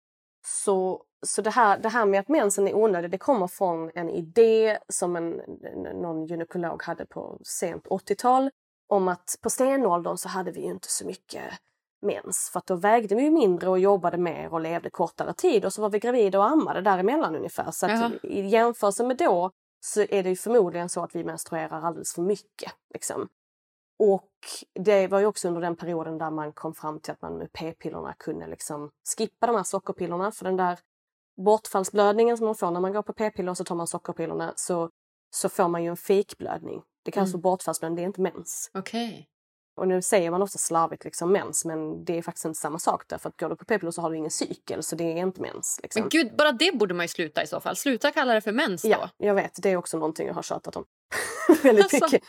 Så, så det, här, det här med att mensen är onödig, det kommer från en idé som en, någon gynekolog hade på sent 80-tal om att på stenåldern så hade vi ju inte så mycket mens för att då vägde vi mindre och jobbade mer och levde kortare tid och så var vi gravida och ammade däremellan ungefär. Så att i jämförelse med då så är det ju förmodligen så att vi menstruerar alldeles för mycket. Liksom. Och det var ju också under den perioden där man kom fram till att man med p-pillerna kunde liksom skippa de här sockerpillerna för den där bortfallsblödningen som man får när man går på p-piller och så tar man sockerpillerna så, så får man ju en fejkblödning. Det kallas Mm. för bortfallsblödning, det är inte mens. Okej. Och nu säger man ofta slarvigt liksom mens men det är faktiskt inte samma sak därför att går du på p-piller så har du ingen cykel så det är inte mens. Liksom. Men gud, bara det borde man ju sluta i så fall. Sluta kalla det för mens då. Ja, jag vet. Det är också någonting jag har tjatat om väldigt Alltså. mycket.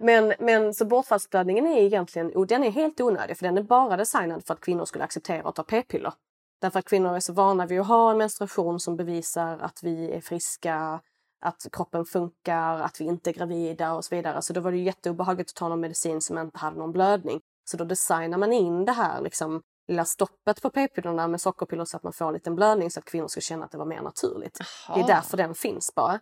Men, men så bortfallsblödningen är egentligen och den är helt onödig för den är bara designad för att kvinnor skulle acceptera att ta p-piller. Därför att kvinnor är så vana vid att ha en menstruation som bevisar att vi är friska, att kroppen funkar, att vi inte är gravida och så vidare. Så då var det jätteobehagligt att ta någon medicin som inte hade någon blödning. Så då designar man in det här liksom, lilla stoppet på p-pillerna med sockerpiller så att man får en liten blödning så att kvinnor ska känna att det var mer naturligt. Det är därför den finns bara.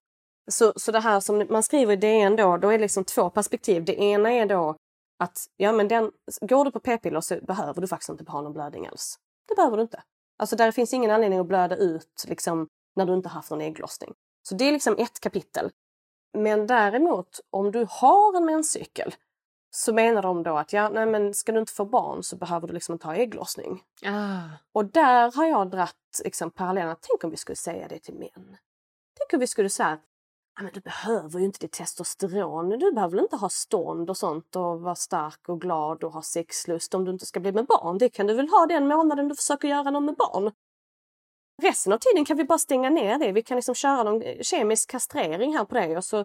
Så, så det här som man skriver i DN då, då är det liksom två perspektiv. Det ena är då att ja, men den, går du på p-piller så behöver du faktiskt inte ha någon blödning alls. Det behöver du inte. Alltså där finns ingen anledning att blöda ut liksom, när du inte haft någon ägglossning. Så det är liksom ett kapitel. Men däremot om du har en menscykel så menar de då att ja, nej, men ska du inte få barn så behöver du liksom inte ha ägglossning. Ah. Och där har jag dratt liksom, parallellen. Tänk om vi skulle säga det till män. Tänk om vi skulle säga men du behöver ju inte ditt testosteron. Du behöver inte ha stånd och sånt och vara stark och glad och ha sexlust om du inte ska bli med barn. Det kan du väl ha den månaden du försöker göra någon med barn. Resten av tiden kan vi bara stänga ner det. Vi kan liksom köra någon kemisk kastrering här på dig och så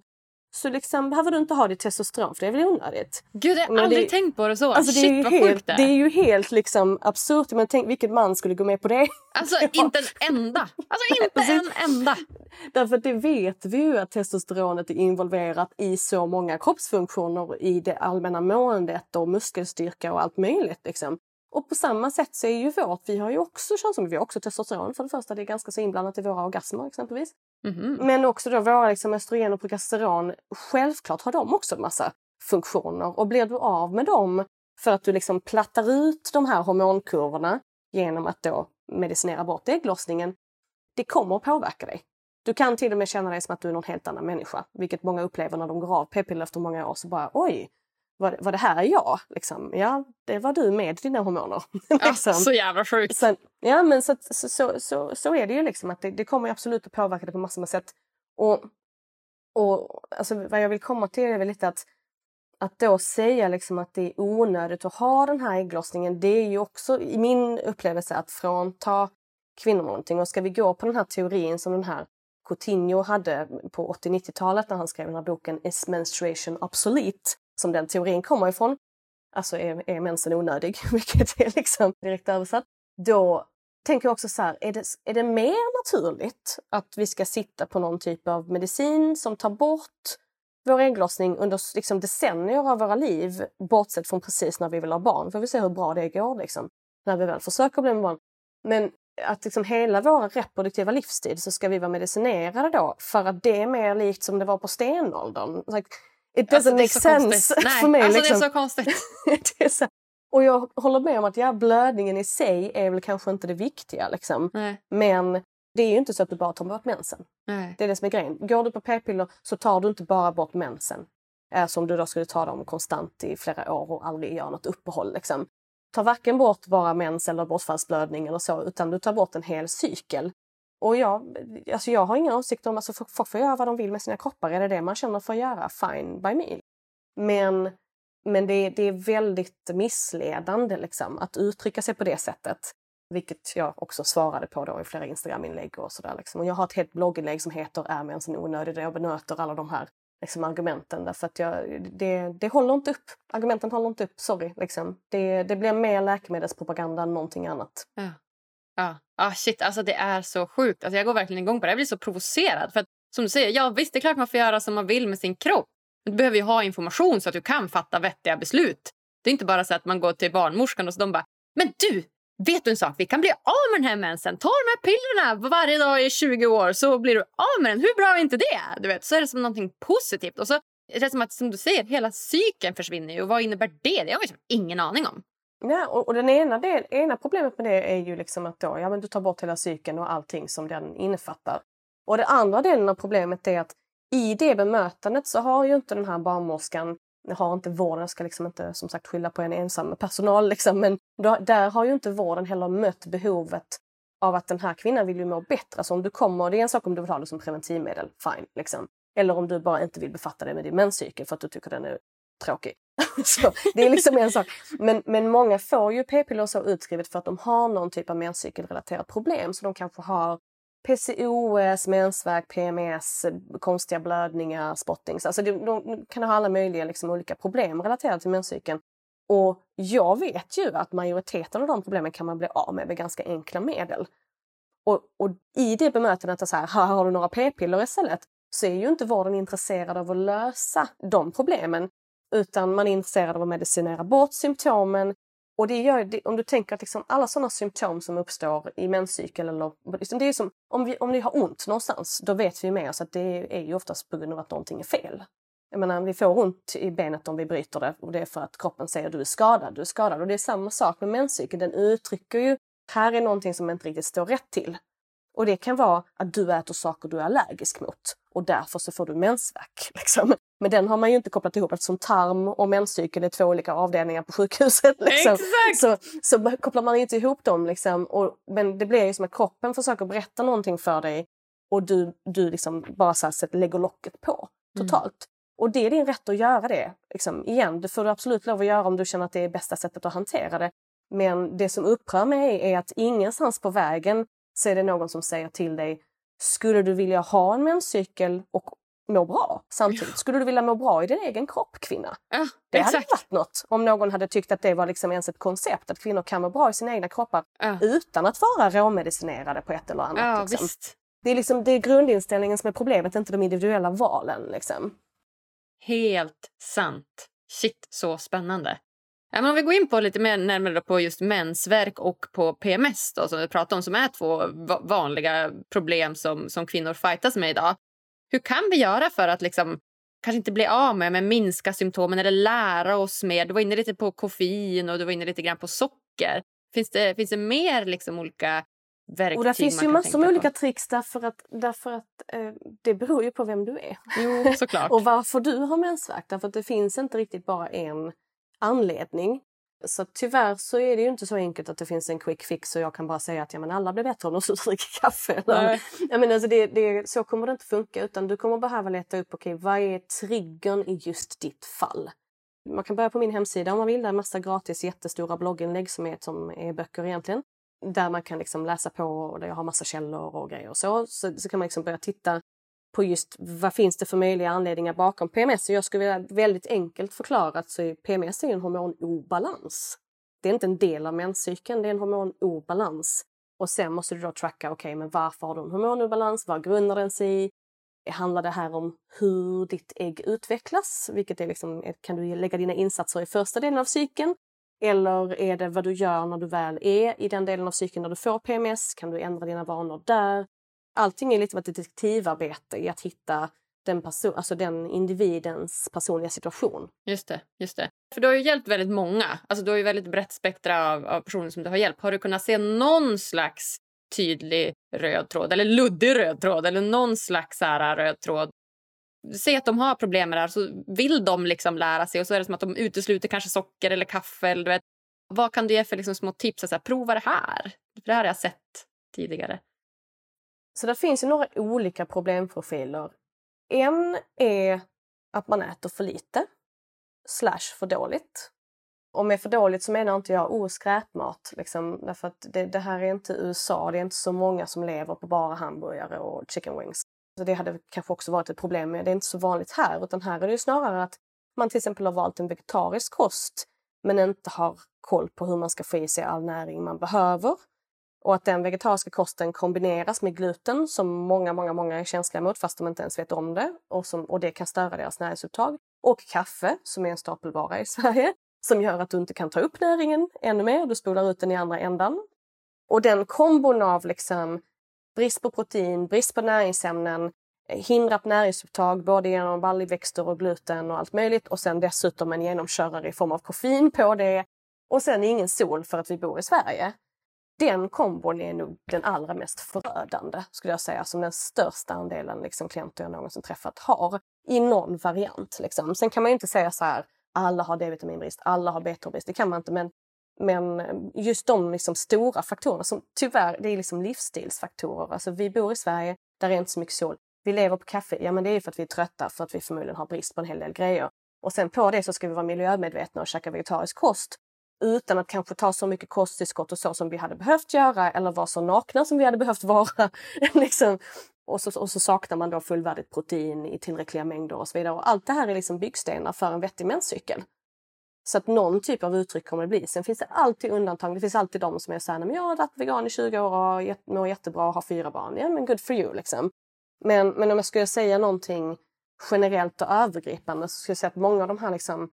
så liksom behöver du inte ha ditt testosteron för det är väl onödigt. Gud, jag har aldrig det, tänkt på det så. Alltså, Shit, det är vad helt, sjukt det. Det är ju helt liksom absurt. Men tänk vilken man skulle gå med på det. Alltså inte en enda. Alltså inte en enda. Därför det vet vi ju att testosteronet är involverat i så många kroppsfunktioner i det allmänna måendet och muskelstyrka och allt möjligt. Liksom. Och på samma sätt så är ju vårt, vi har ju också könshormon, vi har också testosteron för det första, det är ganska så inblandat i våra orgasmer exempelvis. Mm. Men också då våra liksom östrogen och progesteron, självklart har de också en massa funktioner och blir du av med dem för att du liksom plattar ut de här hormonkurvorna genom att då medicinera bort ägglossningen, det kommer att påverka dig. Du kan till och med känna dig som att du är någon helt annan människa, vilket många upplever när de går av p-piller efter många år. Så bara oj, var, var det här jag? Liksom, ja, det var du med dina hormoner. liksom. så jävla sjukt. Sen, ja, men så, så, så, så, så är det ju liksom att det, det kommer absolut att påverka det på massor med sätt. Och, och alltså, vad jag vill komma till är väl lite att att då säga liksom att det är onödigt att ha den här ägglossningen, det är ju också i min upplevelse att frånta kvinnor någonting. Och ska vi gå på den här teorin som den här Coutinho hade på 80-90-talet när han skrev den här boken Is menstruation obsolete? Som den teorin kommer ifrån, alltså är, är mensen onödig, vilket är liksom direkt översatt, då tänker jag också så här, är det, är det mer naturligt att vi ska sitta på någon typ av medicin som tar bort vår ägglossning under liksom decennier av våra liv, bortsett från precis när vi vill ha barn. För vi se hur bra det går liksom, när vi väl försöker bli med barn. Men att liksom hela vår reproduktiva livstid så ska vi vara medicinerade då för att det är mer likt som det var på stenåldern. It doesn't alltså, make sense Nej, för mig. Alltså, liksom. Det är så konstigt. det är så. Och jag håller med om att ja, blödningen i sig är väl kanske inte det viktiga. Liksom. Men det är ju inte så att du bara tar bort mensen. Nej. Det är det som är grejen. Går du på p-piller så tar du inte bara bort mensen. Eh, som du då skulle ta dem konstant i flera år och aldrig göra något uppehåll. Liksom. Ta varken bort bara mens eller bortfallsblödning eller så utan du tar bort en hel cykel. Och jag, alltså jag har inga åsikter om, alltså folk får göra vad de vill med sina kroppar. Är det det man känner för att göra, fine by me. Men, men det, det är väldigt missledande liksom, att uttrycka sig på det sättet. Vilket jag också svarade på då i flera Instagram-inlägg och sådär. Liksom. Och jag har ett helt blogginlägg som heter Är mensen onödig? där jag benöter alla de här liksom, argumenten. Därför att jag, det, det håller inte upp. Argumenten håller inte upp, sorry. Liksom. Det, det blir mer läkemedelspropaganda än någonting annat. Ja. Ja, ah, shit, alltså det är så sjukt. Alltså jag går verkligen igång på det. Jag blir så provocerad. För att, som du säger, ja visst det är klart man får göra som man vill med sin kropp. Men du behöver ju ha information så att du kan fatta vettiga beslut. Det är inte bara så att man går till barnmorskan och så de bara “men du, vet du en sak? Vi kan bli av med den här mensen. Ta de här pillerna varje dag i 20 år så blir du av med den. Hur bra är inte det?” du vet, Så är det som någonting positivt. Och så är det som att, som du säger, hela cykeln försvinner ju. Och vad innebär det? Det har jag liksom ingen aning om. Nej, och, och den ena, del, ena problemet med det är ju liksom att då, ja, men du tar bort hela cykeln och allting som den innefattar. Och den andra delen av problemet är att i det bemötandet så har ju inte den här barnmorskan, har inte vården, jag ska liksom inte som sagt skylla på en ensam personal, liksom, men då, där har ju inte vården heller mött behovet av att den här kvinnan vill ju må bättre. Alltså om du kommer, det är en sak om du vill ha det som preventivmedel, fine. Liksom. Eller om du bara inte vill befatta dig med din menscykel för att du tycker den är tråkig. så, det är liksom en sak. Men, men många får ju p-piller så utskrivet för att de har någon typ av menscykelrelaterat problem. Så de kanske har PCOS, mensvärk, PMS, konstiga blödningar, spottings. Alltså de, de kan ha alla möjliga liksom, olika problem relaterade till menscykeln. Och jag vet ju att majoriteten av de problemen kan man bli av med med ganska enkla medel. Och, och i det bemötandet, så här, här har du några p-piller istället, så är ju inte vården intresserad av att lösa de problemen utan man är intresserad av att medicinera bort symptomen. Och det gör, det, om du tänker att liksom alla sådana symptom som uppstår i menscykeln, eller, liksom det är som, om, vi, om vi har ont någonstans, då vet vi med oss att det är ju oftast på grund av att någonting är fel. Jag menar, vi får ont i benet om vi bryter det och det är för att kroppen säger att du är skadad, du är skadad. Och det är samma sak med menscykeln, den uttrycker ju här är någonting som inte riktigt står rätt till. Och det kan vara att du äter saker du är allergisk mot och därför så får du mensvärk. Liksom. Men den har man ju inte kopplat ihop eftersom tarm och menscykel är två olika avdelningar på sjukhuset. Liksom. Så, så kopplar man inte ihop dem. Liksom. Och, men det blir ju som att kroppen försöker berätta någonting för dig och du, du liksom bara så här, lägger locket på Mm. totalt. Och det är din rätt att göra det. Liksom, igen, det får du absolut lov att göra om du känner att det är bästa sättet att hantera det. Men det som upprör mig är att ingenstans på vägen så är det någon som säger till dig skulle du vilja ha en menscykel och må bra samtidigt? Skulle du vilja må bra i din egen kropp, kvinna? Ja, Det hade exakt. varit något om någon hade tyckt att det var liksom ens ett koncept, att kvinnor kan må bra i sina egna kroppar Ja, utan att vara råmedicinerade på ett eller annat. ja liksom. Det är liksom det är grundinställningen som är problemet, inte de individuella valen. Liksom. Helt sant. Shit, så spännande. Ja, men om vi går in på lite mer närmare på just mensvärk och på PMS då, som vi pratar om, som är två va- vanliga problem som, som kvinnor fightas med idag. Hur kan vi göra för att liksom, kanske inte bli av med, men minska symptomen eller lära oss mer? Du var inne lite på koffein och du var inne lite grann på socker. Finns det, finns det mer liksom olika verktyg Och det finns ju massor med olika tricks därför att, därför att eh, det beror ju på vem du är. Jo, såklart. Och varför du har mensvärk. Därför att det finns inte riktigt bara en anledning. Så tyvärr så är det ju inte så enkelt att det finns en quick fix och jag kan bara säga att ja, men alla blir bättre om de slutar dricka kaffe. Nej. menar, alltså det, det, så kommer det inte funka utan du kommer behöva leta upp okej, vad är triggern i just ditt fall. Man kan börja på min hemsida om man vill. Där är massa gratis jättestora blogginlägg som är, som är böcker egentligen. Där man kan liksom läsa på och där jag har massa källor och grejer och så. Så, så kan man liksom börja titta på just vad finns det för möjliga anledningar bakom PMS. Jag skulle vilja väldigt enkelt förklara så är PMS är en hormonobalans. Det är inte en del av menscykeln, det är en hormonobalans. Och sen måste du då tracka, okej men varför har du en hormonobalans? Vad grundar den sig i? Handlar det här om hur ditt ägg utvecklas? Vilket är liksom, kan du lägga dina insatser i första delen av cykeln? Eller är det vad du gör när du väl är i den delen av cykeln när du får PMS? Kan du ändra dina vanor där? Allting är lite av ett detektivarbete i att hitta den, person, alltså den individens personliga situation. Just det, just det. För du har ju hjälpt väldigt många. Alltså du har ju väldigt brett spektra av, av personer som du har hjälpt. Har du kunnat se någon slags tydlig röd tråd eller luddig röd tråd eller någon slags så här röd tråd? Se att de har problem med det här så vill de liksom lära sig och så är det som att de utesluter kanske socker eller kaffe eller du vet. Vad kan du ge för liksom små tips? Så här, prova det här. För det här har jag sett tidigare. Så det finns ju några olika problemprofiler. En är att man äter för lite slash för dåligt. Och med för dåligt så menar inte jag oh, skräpmat. Liksom, därför att det, det här är inte USA. Det är inte så många som lever på bara hamburgare och chicken wings. Så det hade kanske också varit ett problem. Men det är inte så vanligt här. Utan här är det ju snarare att man till exempel har valt en vegetarisk kost men inte har koll på hur man ska få i sig all näring man behöver. Och att den vegetariska kosten kombineras med gluten som många, många, många är känsliga mot fast de inte ens vet om det. Och, som, och det kan störa deras näringsupptag. Och kaffe som är en stapelvara i Sverige som gör att du inte kan ta upp näringen ännu mer. Du spolar ut den i andra ändan. Och den kombon av liksom brist på protein, brist på näringsämnen, hindrat näringsupptag både genom baljväxter och gluten och allt möjligt och sen dessutom en genomkörare i form av koffein på det och sen ingen sol för att vi bor i Sverige. Den kombon är nog den allra mest förödande skulle jag säga som den största andelen liksom, klienter jag någonsin träffat har i någon variant. Liksom. Sen kan man ju inte säga så här alla har D-vitaminbrist, alla har B12-brist, det kan man inte men men just de liksom stora faktorerna som tyvärr, det är liksom livsstilsfaktorer. Alltså vi bor i Sverige, där är inte så mycket sol. Vi lever på kaffe, ja men det är för att vi är trötta för att vi förmodligen har brist på en hel del grejer. Och sen på det så ska vi vara miljömedvetna och käka vegetarisk kost utan att kanske ta så mycket kosttillskott och så som vi hade behövt göra eller vara så nakna som vi hade behövt vara. liksom. och, så, och så saknar man då fullvärdigt protein i tillräckliga mängder och så vidare. Och allt det här är liksom byggstenar för en vettig menscykel. Så att någon typ av uttryck kommer det bli. Sen finns det alltid undantag. Det finns alltid de som är såhär, men jag har varit vegan i 20 år och mår jättebra och har fyra barn. Ja men good for you liksom. Men, men om jag skulle säga någonting generellt och övergripande så skulle jag säga att många av de här liksom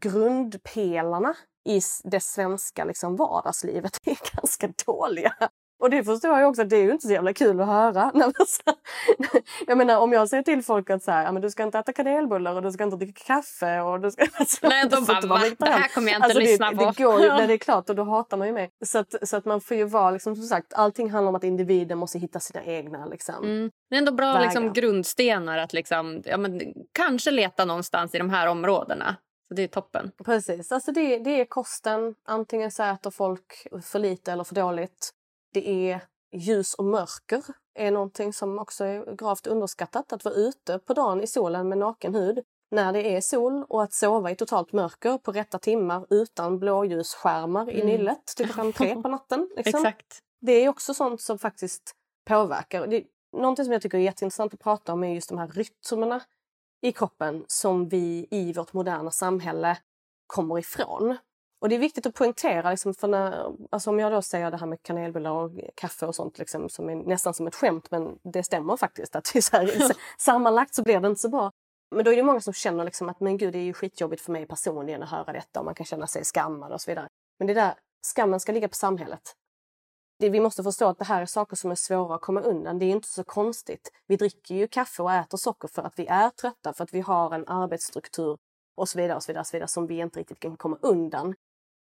grundpelarna i det svenska liksom vardagslivet är ganska dåliga. Och det förstår jag också, det är ju inte så jävla kul att höra. jag menar om jag säger till folk att så här, men du ska inte äta kanelbullar och du ska inte dricka kaffe och du ska... Nej, de bara, va? Det här kommer jag inte alltså, lyssna det, på. Det, går ju, det är klart och då hatar man ju mig. Så att, så att man får ju vara, liksom, som sagt, allting handlar om att individen måste hitta sina egna. Liksom. Mm. Det är ändå bra liksom, grundstenar att liksom, ja, men, kanske leta någonstans i de här områdena. Så det är toppen. Precis, alltså det, det är kosten. Antingen så äter folk för lite eller för dåligt. Det är ljus och mörker är någonting som också är gravt underskattat. Att vara ute på dagen i solen med naken hud när det är sol och att sova i totalt mörker på rätta timmar utan blåljusskärmar i mm. nyllet till klockan tre på natten. Liksom. Exakt. Det är också sånt som faktiskt påverkar. Det, någonting som jag tycker är jätteintressant att prata om är just de här rytmerna i kroppen som vi i vårt moderna samhälle kommer ifrån. Och det är viktigt att poängtera, liksom, för när, alltså om jag då säger det här med kanelbullar och kaffe och sånt liksom, som är nästan som ett skämt, men det stämmer faktiskt. att så här, Sammanlagt så blir det inte så bra. Men då är det många som känner liksom att men gud, det är ju skitjobbigt för mig personligen att höra detta och man kan känna sig skammad och så vidare. Men det där, skammen ska ligga på samhället. Det, vi måste förstå att det här är saker som är svåra att komma undan. Det är inte så konstigt. Vi dricker ju kaffe och äter socker för att vi är trötta, för att vi har en arbetsstruktur och så vidare, och så vidare, och så vidare som vi inte riktigt kan komma undan.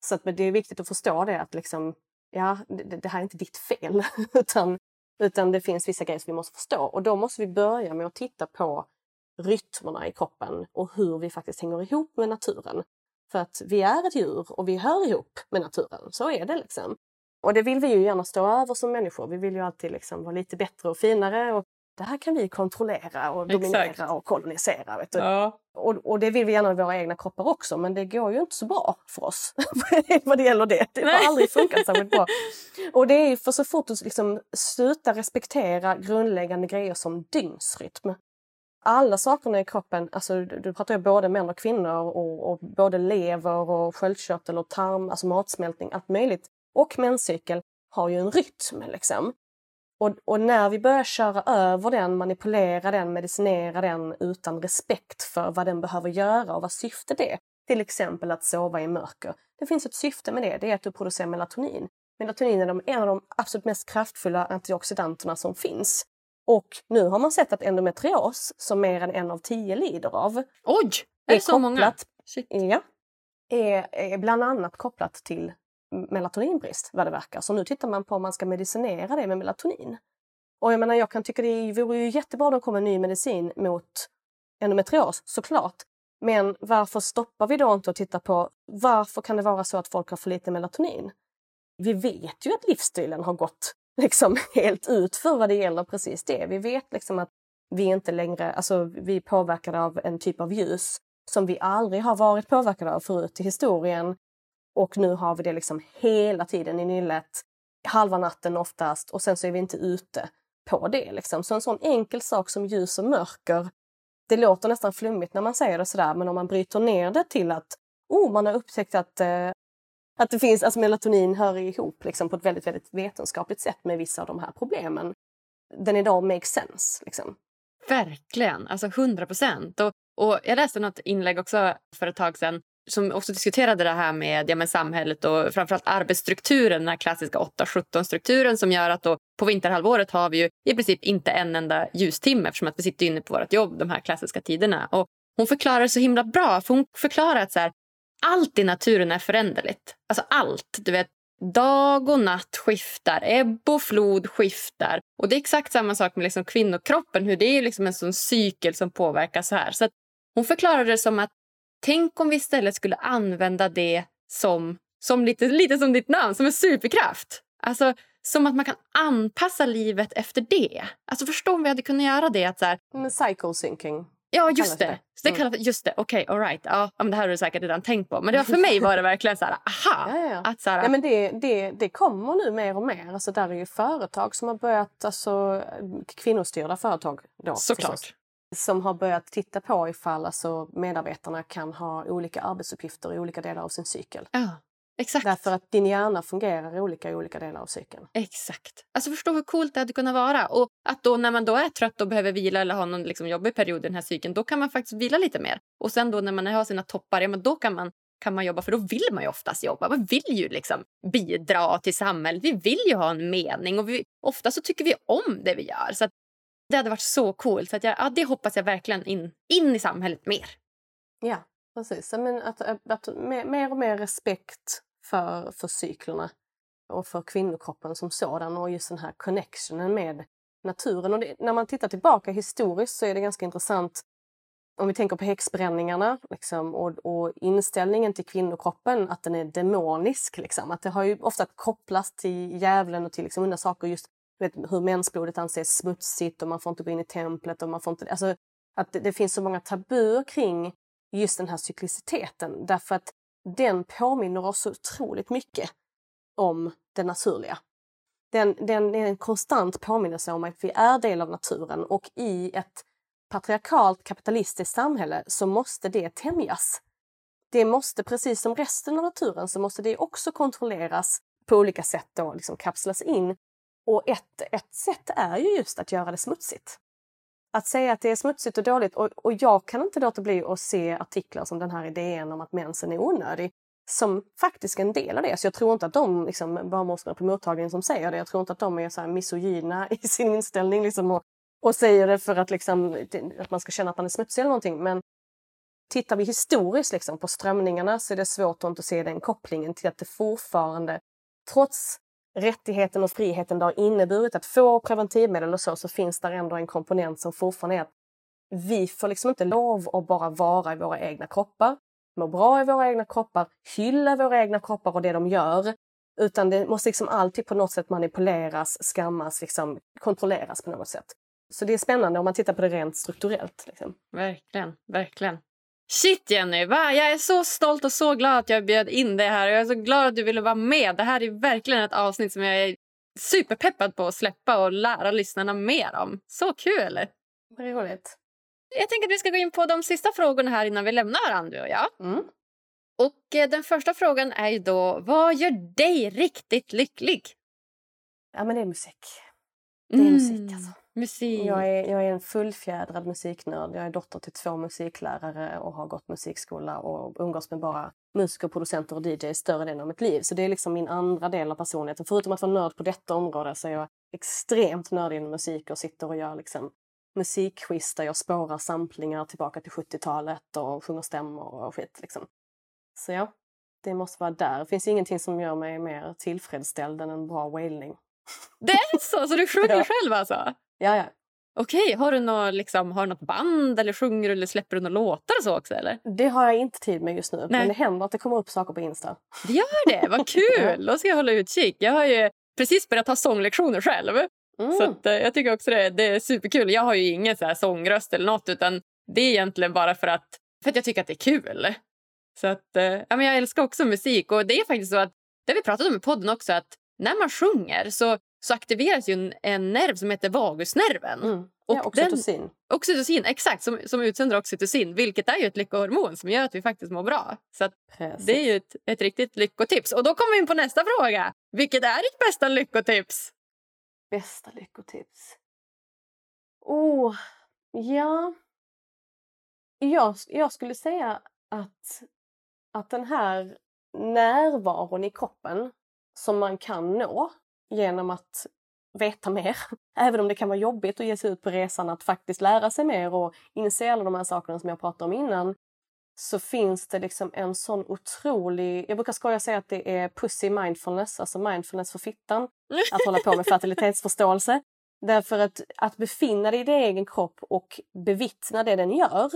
Så att, det är viktigt att förstå det att liksom, ja, det, det här är inte ditt fel. utan, utan det finns vissa grejer som vi måste förstå. Och då måste vi börja med att titta på rytmerna i kroppen och hur vi faktiskt hänger ihop med naturen. För att vi är ett djur och vi hör ihop med naturen. Så är det liksom. Och det vill vi ju gärna stå över som människor. Vi vill ju alltid liksom vara lite bättre och finare. Och det här kan vi kontrollera och dominera Exakt. och kolonisera. Vet du? Ja. Och, och, det vill vi gärna med våra egna kroppar också men det går ju inte så bra för oss vad det gäller det. Det har aldrig funkat särskilt bra. Och det är för så fort du liksom slutar respektera grundläggande grejer som dygnsrytm. Alla sakerna i kroppen, alltså du pratar ju både män och kvinnor och, och både lever och sköldkörtel och tarm, alltså matsmältning, allt möjligt. Och menscykel har ju en rytm liksom. Och, och, när vi börjar köra över den, manipulera den, medicinera den utan respekt för vad den behöver göra och vad syftet är, till exempel att sova i mörker. Det finns ett syfte med det, det är att du producerar melatonin. Melatonin är en av de absolut mest kraftfulla antioxidanterna som finns. Och nu har man sett att endometrios, som mer än en av tio lider av... Oj! Är, är så kopplat, många? Shit. Ja. Är, är bland annat kopplat till melatoninbrist vad det verkar. Så nu tittar man på om man ska medicinera det med melatonin. Och jag menar, jag kan tycka det vore ju jättebra om det kom en ny medicin mot endometrios, såklart. Men varför stoppar vi då inte och tittar på varför kan det vara så att folk har för lite melatonin? Vi vet ju att livsstilen har gått liksom helt ut för vad det gäller precis det. Vi vet liksom att vi inte längre, alltså vi är påverkade av en typ av ljus som vi aldrig har varit påverkade av förut i historien. Och nu har vi det liksom hela tiden i nyllet, halva natten oftast och sen så är vi inte ute på det. Liksom. Så en sån enkel sak som ljus och mörker, det låter nästan flummigt när man säger det sådär men om man bryter ner det till att oh, man har upptäckt att, eh, att det finns, alltså melatonin hör ihop liksom, på ett väldigt, väldigt vetenskapligt sätt med vissa av de här problemen. Den idag makes sense. Liksom. Verkligen, alltså 100 procent. Och, och jag läste något inlägg också för ett tag sedan som också diskuterade det här med, ja, men samhället och framförallt arbetsstrukturen, den här klassiska 8-17-strukturen som gör att då på vinterhalvåret har vi ju i princip inte en enda ljustimme eftersom att vi sitter inne på vårt jobb de här klassiska tiderna. Och hon förklarar det så himla bra, för hon förklarar att så här, allt i naturen är föränderligt. Alltså allt. Du vet, dag och natt skiftar, ebb och flod skiftar. Och det är exakt samma sak med liksom kvinnokroppen, hur det är liksom en sån cykel som påverkas så här. Så hon förklarar det som att Tänk om vi istället skulle använda det som, som lite, lite som ditt namn, som en superkraft. Alltså, som att man kan anpassa livet efter det. Alltså Förstå om vi hade kunnat göra det. Att så här, med cycle syncing. Ja, just det. det. Så det kallas, just det. Okej, okay, all right. Ja, men det här har du säkert redan tänkt på. Men det var, för mig var det verkligen så här, aha! Ja, ja. Att så här, ja, men det, det, det kommer nu mer och mer. Alltså, där är ju företag som har börjat, alltså kvinnostyrda företag. Då, Såklart. Förstås som har börjat titta på ifall alltså, medarbetarna kan ha olika arbetsuppgifter i olika delar av sin cykel. Ja, exakt. Därför att din hjärna fungerar olika i olika delar av cykeln. Exakt. Alltså förstå hur coolt det hade kunnat vara. Och att då när man då är trött och behöver vila eller ha någon liksom jobbig period i den här cykeln, då kan man faktiskt vila lite mer. Och sen då när man har sina toppar, ja men då kan man kan man jobba för då vill man ju oftast jobba. Man vill ju liksom bidra till samhället. Vi vill ju ha en mening och vi, ofta så tycker vi om det vi gör. Så det hade varit så coolt. Så att jag, ja, det hoppas jag verkligen in, in i samhället mer. Ja, precis. Men att, att, att mer och mer respekt för, för cyklerna och för kvinnokroppen som sådan och just den här connectionen med naturen. Och det, när man tittar tillbaka historiskt så är det ganska intressant om vi tänker på häxbränningarna liksom, och, och, inställningen till kvinnokroppen, att den är demonisk. Liksom. Att det har ju ofta kopplats till djävulen och till liksom, saker just vet, hur mensblodet anses smutsigt och man får inte gå in i templet. och man får inte, alltså, att det, det finns så många tabuer kring just den här cykliciteten därför att den påminner oss så otroligt mycket om det naturliga. Den, den är en konstant påminnelse om att vi är del av naturen och i ett patriarkalt kapitalistiskt samhälle så måste det tämjas. Det måste, precis som resten av naturen, så måste det också kontrolleras på olika sätt och liksom kapslas in. Och ett, ett sätt är ju just att göra det smutsigt. Att säga att det är smutsigt och dåligt. Och, och jag kan inte låta bli att se artiklar som den här idén om att mensen är onödig som faktiskt en del av det. Så jag tror inte att de liksom, barnmorskorna på mottagningen som säger det, jag tror inte att de är så här misogyna i sin inställning liksom, och, och säger det för att, liksom, att man ska känna att man är smutsig eller någonting. Men tittar vi historiskt liksom, på strömningarna så är det svårt att inte se den kopplingen till att det fortfarande, trots rättigheten och friheten det har inneburit att få preventivmedel och så, så finns där ändå en komponent som fortfarande är att vi får liksom inte lov att bara vara i våra egna kroppar må bra i våra egna kroppar, hylla våra egna kroppar och det de gör. Utan det måste liksom alltid på något sätt manipuleras, skammas, liksom kontrolleras på något sätt. Så det är spännande om man tittar på det rent strukturellt. Liksom. Verkligen, verkligen. Shit Jenny, va? jag är så stolt och så glad att jag bjöd in dig här. Jag är så glad att du ville vara med. Det här är verkligen ett avsnitt som jag är superpeppad på att släppa och lära lyssnarna mer om. Så kul! Vad roligt. Jag tänker att vi ska gå in på de sista frågorna här innan vi lämnar varandra, du och jag. Mm. Och eh, den första frågan är ju då, vad gör dig riktigt lycklig? Ja, men det är musik. Det är mm. musik alltså. Musik. Jag är, jag är en fullfjädrad musiknörd. Jag är dotter till två musiklärare och har gått musikskola och umgås med bara musiker, producenter och DJs större delen av mitt liv. Så det är liksom min andra del av personligheten. Förutom att vara nörd på detta område så är jag extremt nördig inom musik och sitter och gör liksom musikquiz där jag spårar samplingar tillbaka till 70-talet och sjunger stämmor och skit. Liksom. Så ja, det måste vara där. Det finns ingenting som gör mig mer tillfredsställd än en bra wailning. Det är så? Så du sjunger ja. själv alltså? Ja, ja. Okej, har, du något, liksom, har du något band eller sjunger eller släpper du några låtar och så också? Eller? Det har jag inte tid med just nu, Nej. men det händer att det kommer upp saker på Insta. Det gör det? Vad kul! Då ska jag hålla utkik. Jag har ju precis börjat ta sånglektioner själv. Mm. Så att, eh, jag tycker också det, det är superkul. Jag har ju ingen så här sångröst eller något utan det är egentligen bara för att, för att jag tycker att det är kul. Så att, eh, ja, men jag älskar också musik och det är faktiskt så att, det har vi pratat om i podden också, att när man sjunger så, så aktiveras ju en, en nerv som heter vagusnerven. Mm. Och ja, oxytocin. Den, oxytocin, exakt, som, som utsöndrar oxytocin vilket är ju ett lyckohormon som gör att vi faktiskt mår bra. Så det är ju ett, ett riktigt lyckotips. Och då kommer vi in på nästa fråga. Vilket är ditt bästa lyckotips? Bästa lyckotips? Oh, ja. Jag, jag skulle säga att, att den här närvaron i kroppen som man kan nå genom att veta mer, även om det kan vara jobbigt att ge sig ut på resan att faktiskt lära sig mer och inse alla de här sakerna som jag pratade om innan, så finns det liksom en sån otrolig... Jag brukar skoja säga att det är pussy mindfulness, alltså mindfulness för fittan. Att hålla på med fertilitetsförståelse. Därför att, att befinna dig i din egen kropp och bevittna det den gör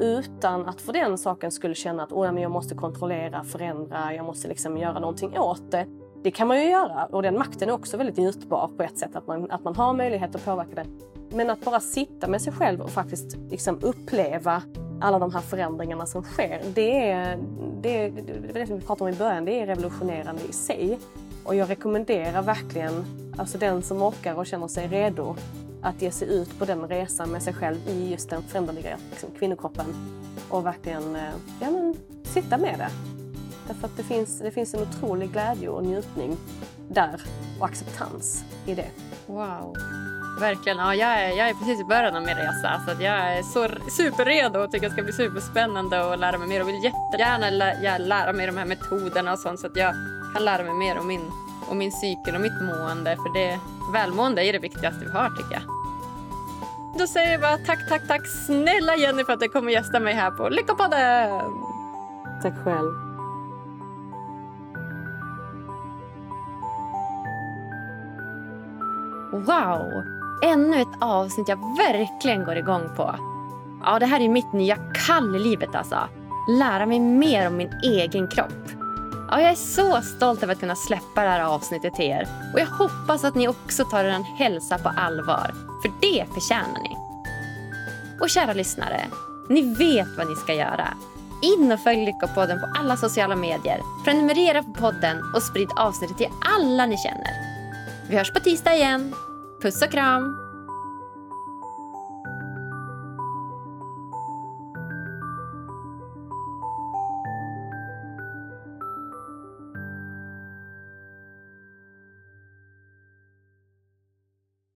utan att för den saken skulle känna att oh, men jag måste kontrollera, förändra, jag måste liksom göra någonting åt det. Det kan man ju göra och den makten är också väldigt njutbar på ett sätt, att man, att man har möjlighet att påverka det. Men att bara sitta med sig själv och faktiskt liksom uppleva alla de här förändringarna som sker, det är det, är, det som vi pratade om i början, det är revolutionerande i sig. Och jag rekommenderar verkligen alltså den som orkar och känner sig redo att ge sig ut på den resan med sig själv i just den föränderliga liksom, kvinnokroppen och verkligen eh, ja, men, sitta med det. Därför att det finns, det finns en otrolig glädje och njutning där och acceptans i det. Wow. Verkligen. Ja, jag, är, jag är precis i början av min resa. Så jag är så superredo och tycker det ska bli superspännande att lära mig mer. Och vill jättegärna lä lära mig de här metoderna och sånt så att jag kan lära mig mer om min, om min cykel och mitt mående. För det, välmående är det viktigaste vi har tycker jag. Då säger jag bara tack, tack, tack snälla Jenny för att du kommer gästa mig här på Lyckopodden. Tack själv. Wow! Ännu ett avsnitt jag verkligen går igång på. Ja, det här är mitt nya kall i livet alltså. Lära mig mer om min egen kropp. Ja, jag är så stolt över att kunna släppa det här avsnittet till er. Och jag hoppas att ni också tar er hälsa på allvar. För det förtjänar ni. Och kära lyssnare, ni vet vad ni ska göra. In och följ Lyckopodden på alla sociala medier. Prenumerera på podden och sprid avsnittet till alla ni känner. Vi hörs på tisdag igen. Puss och kram!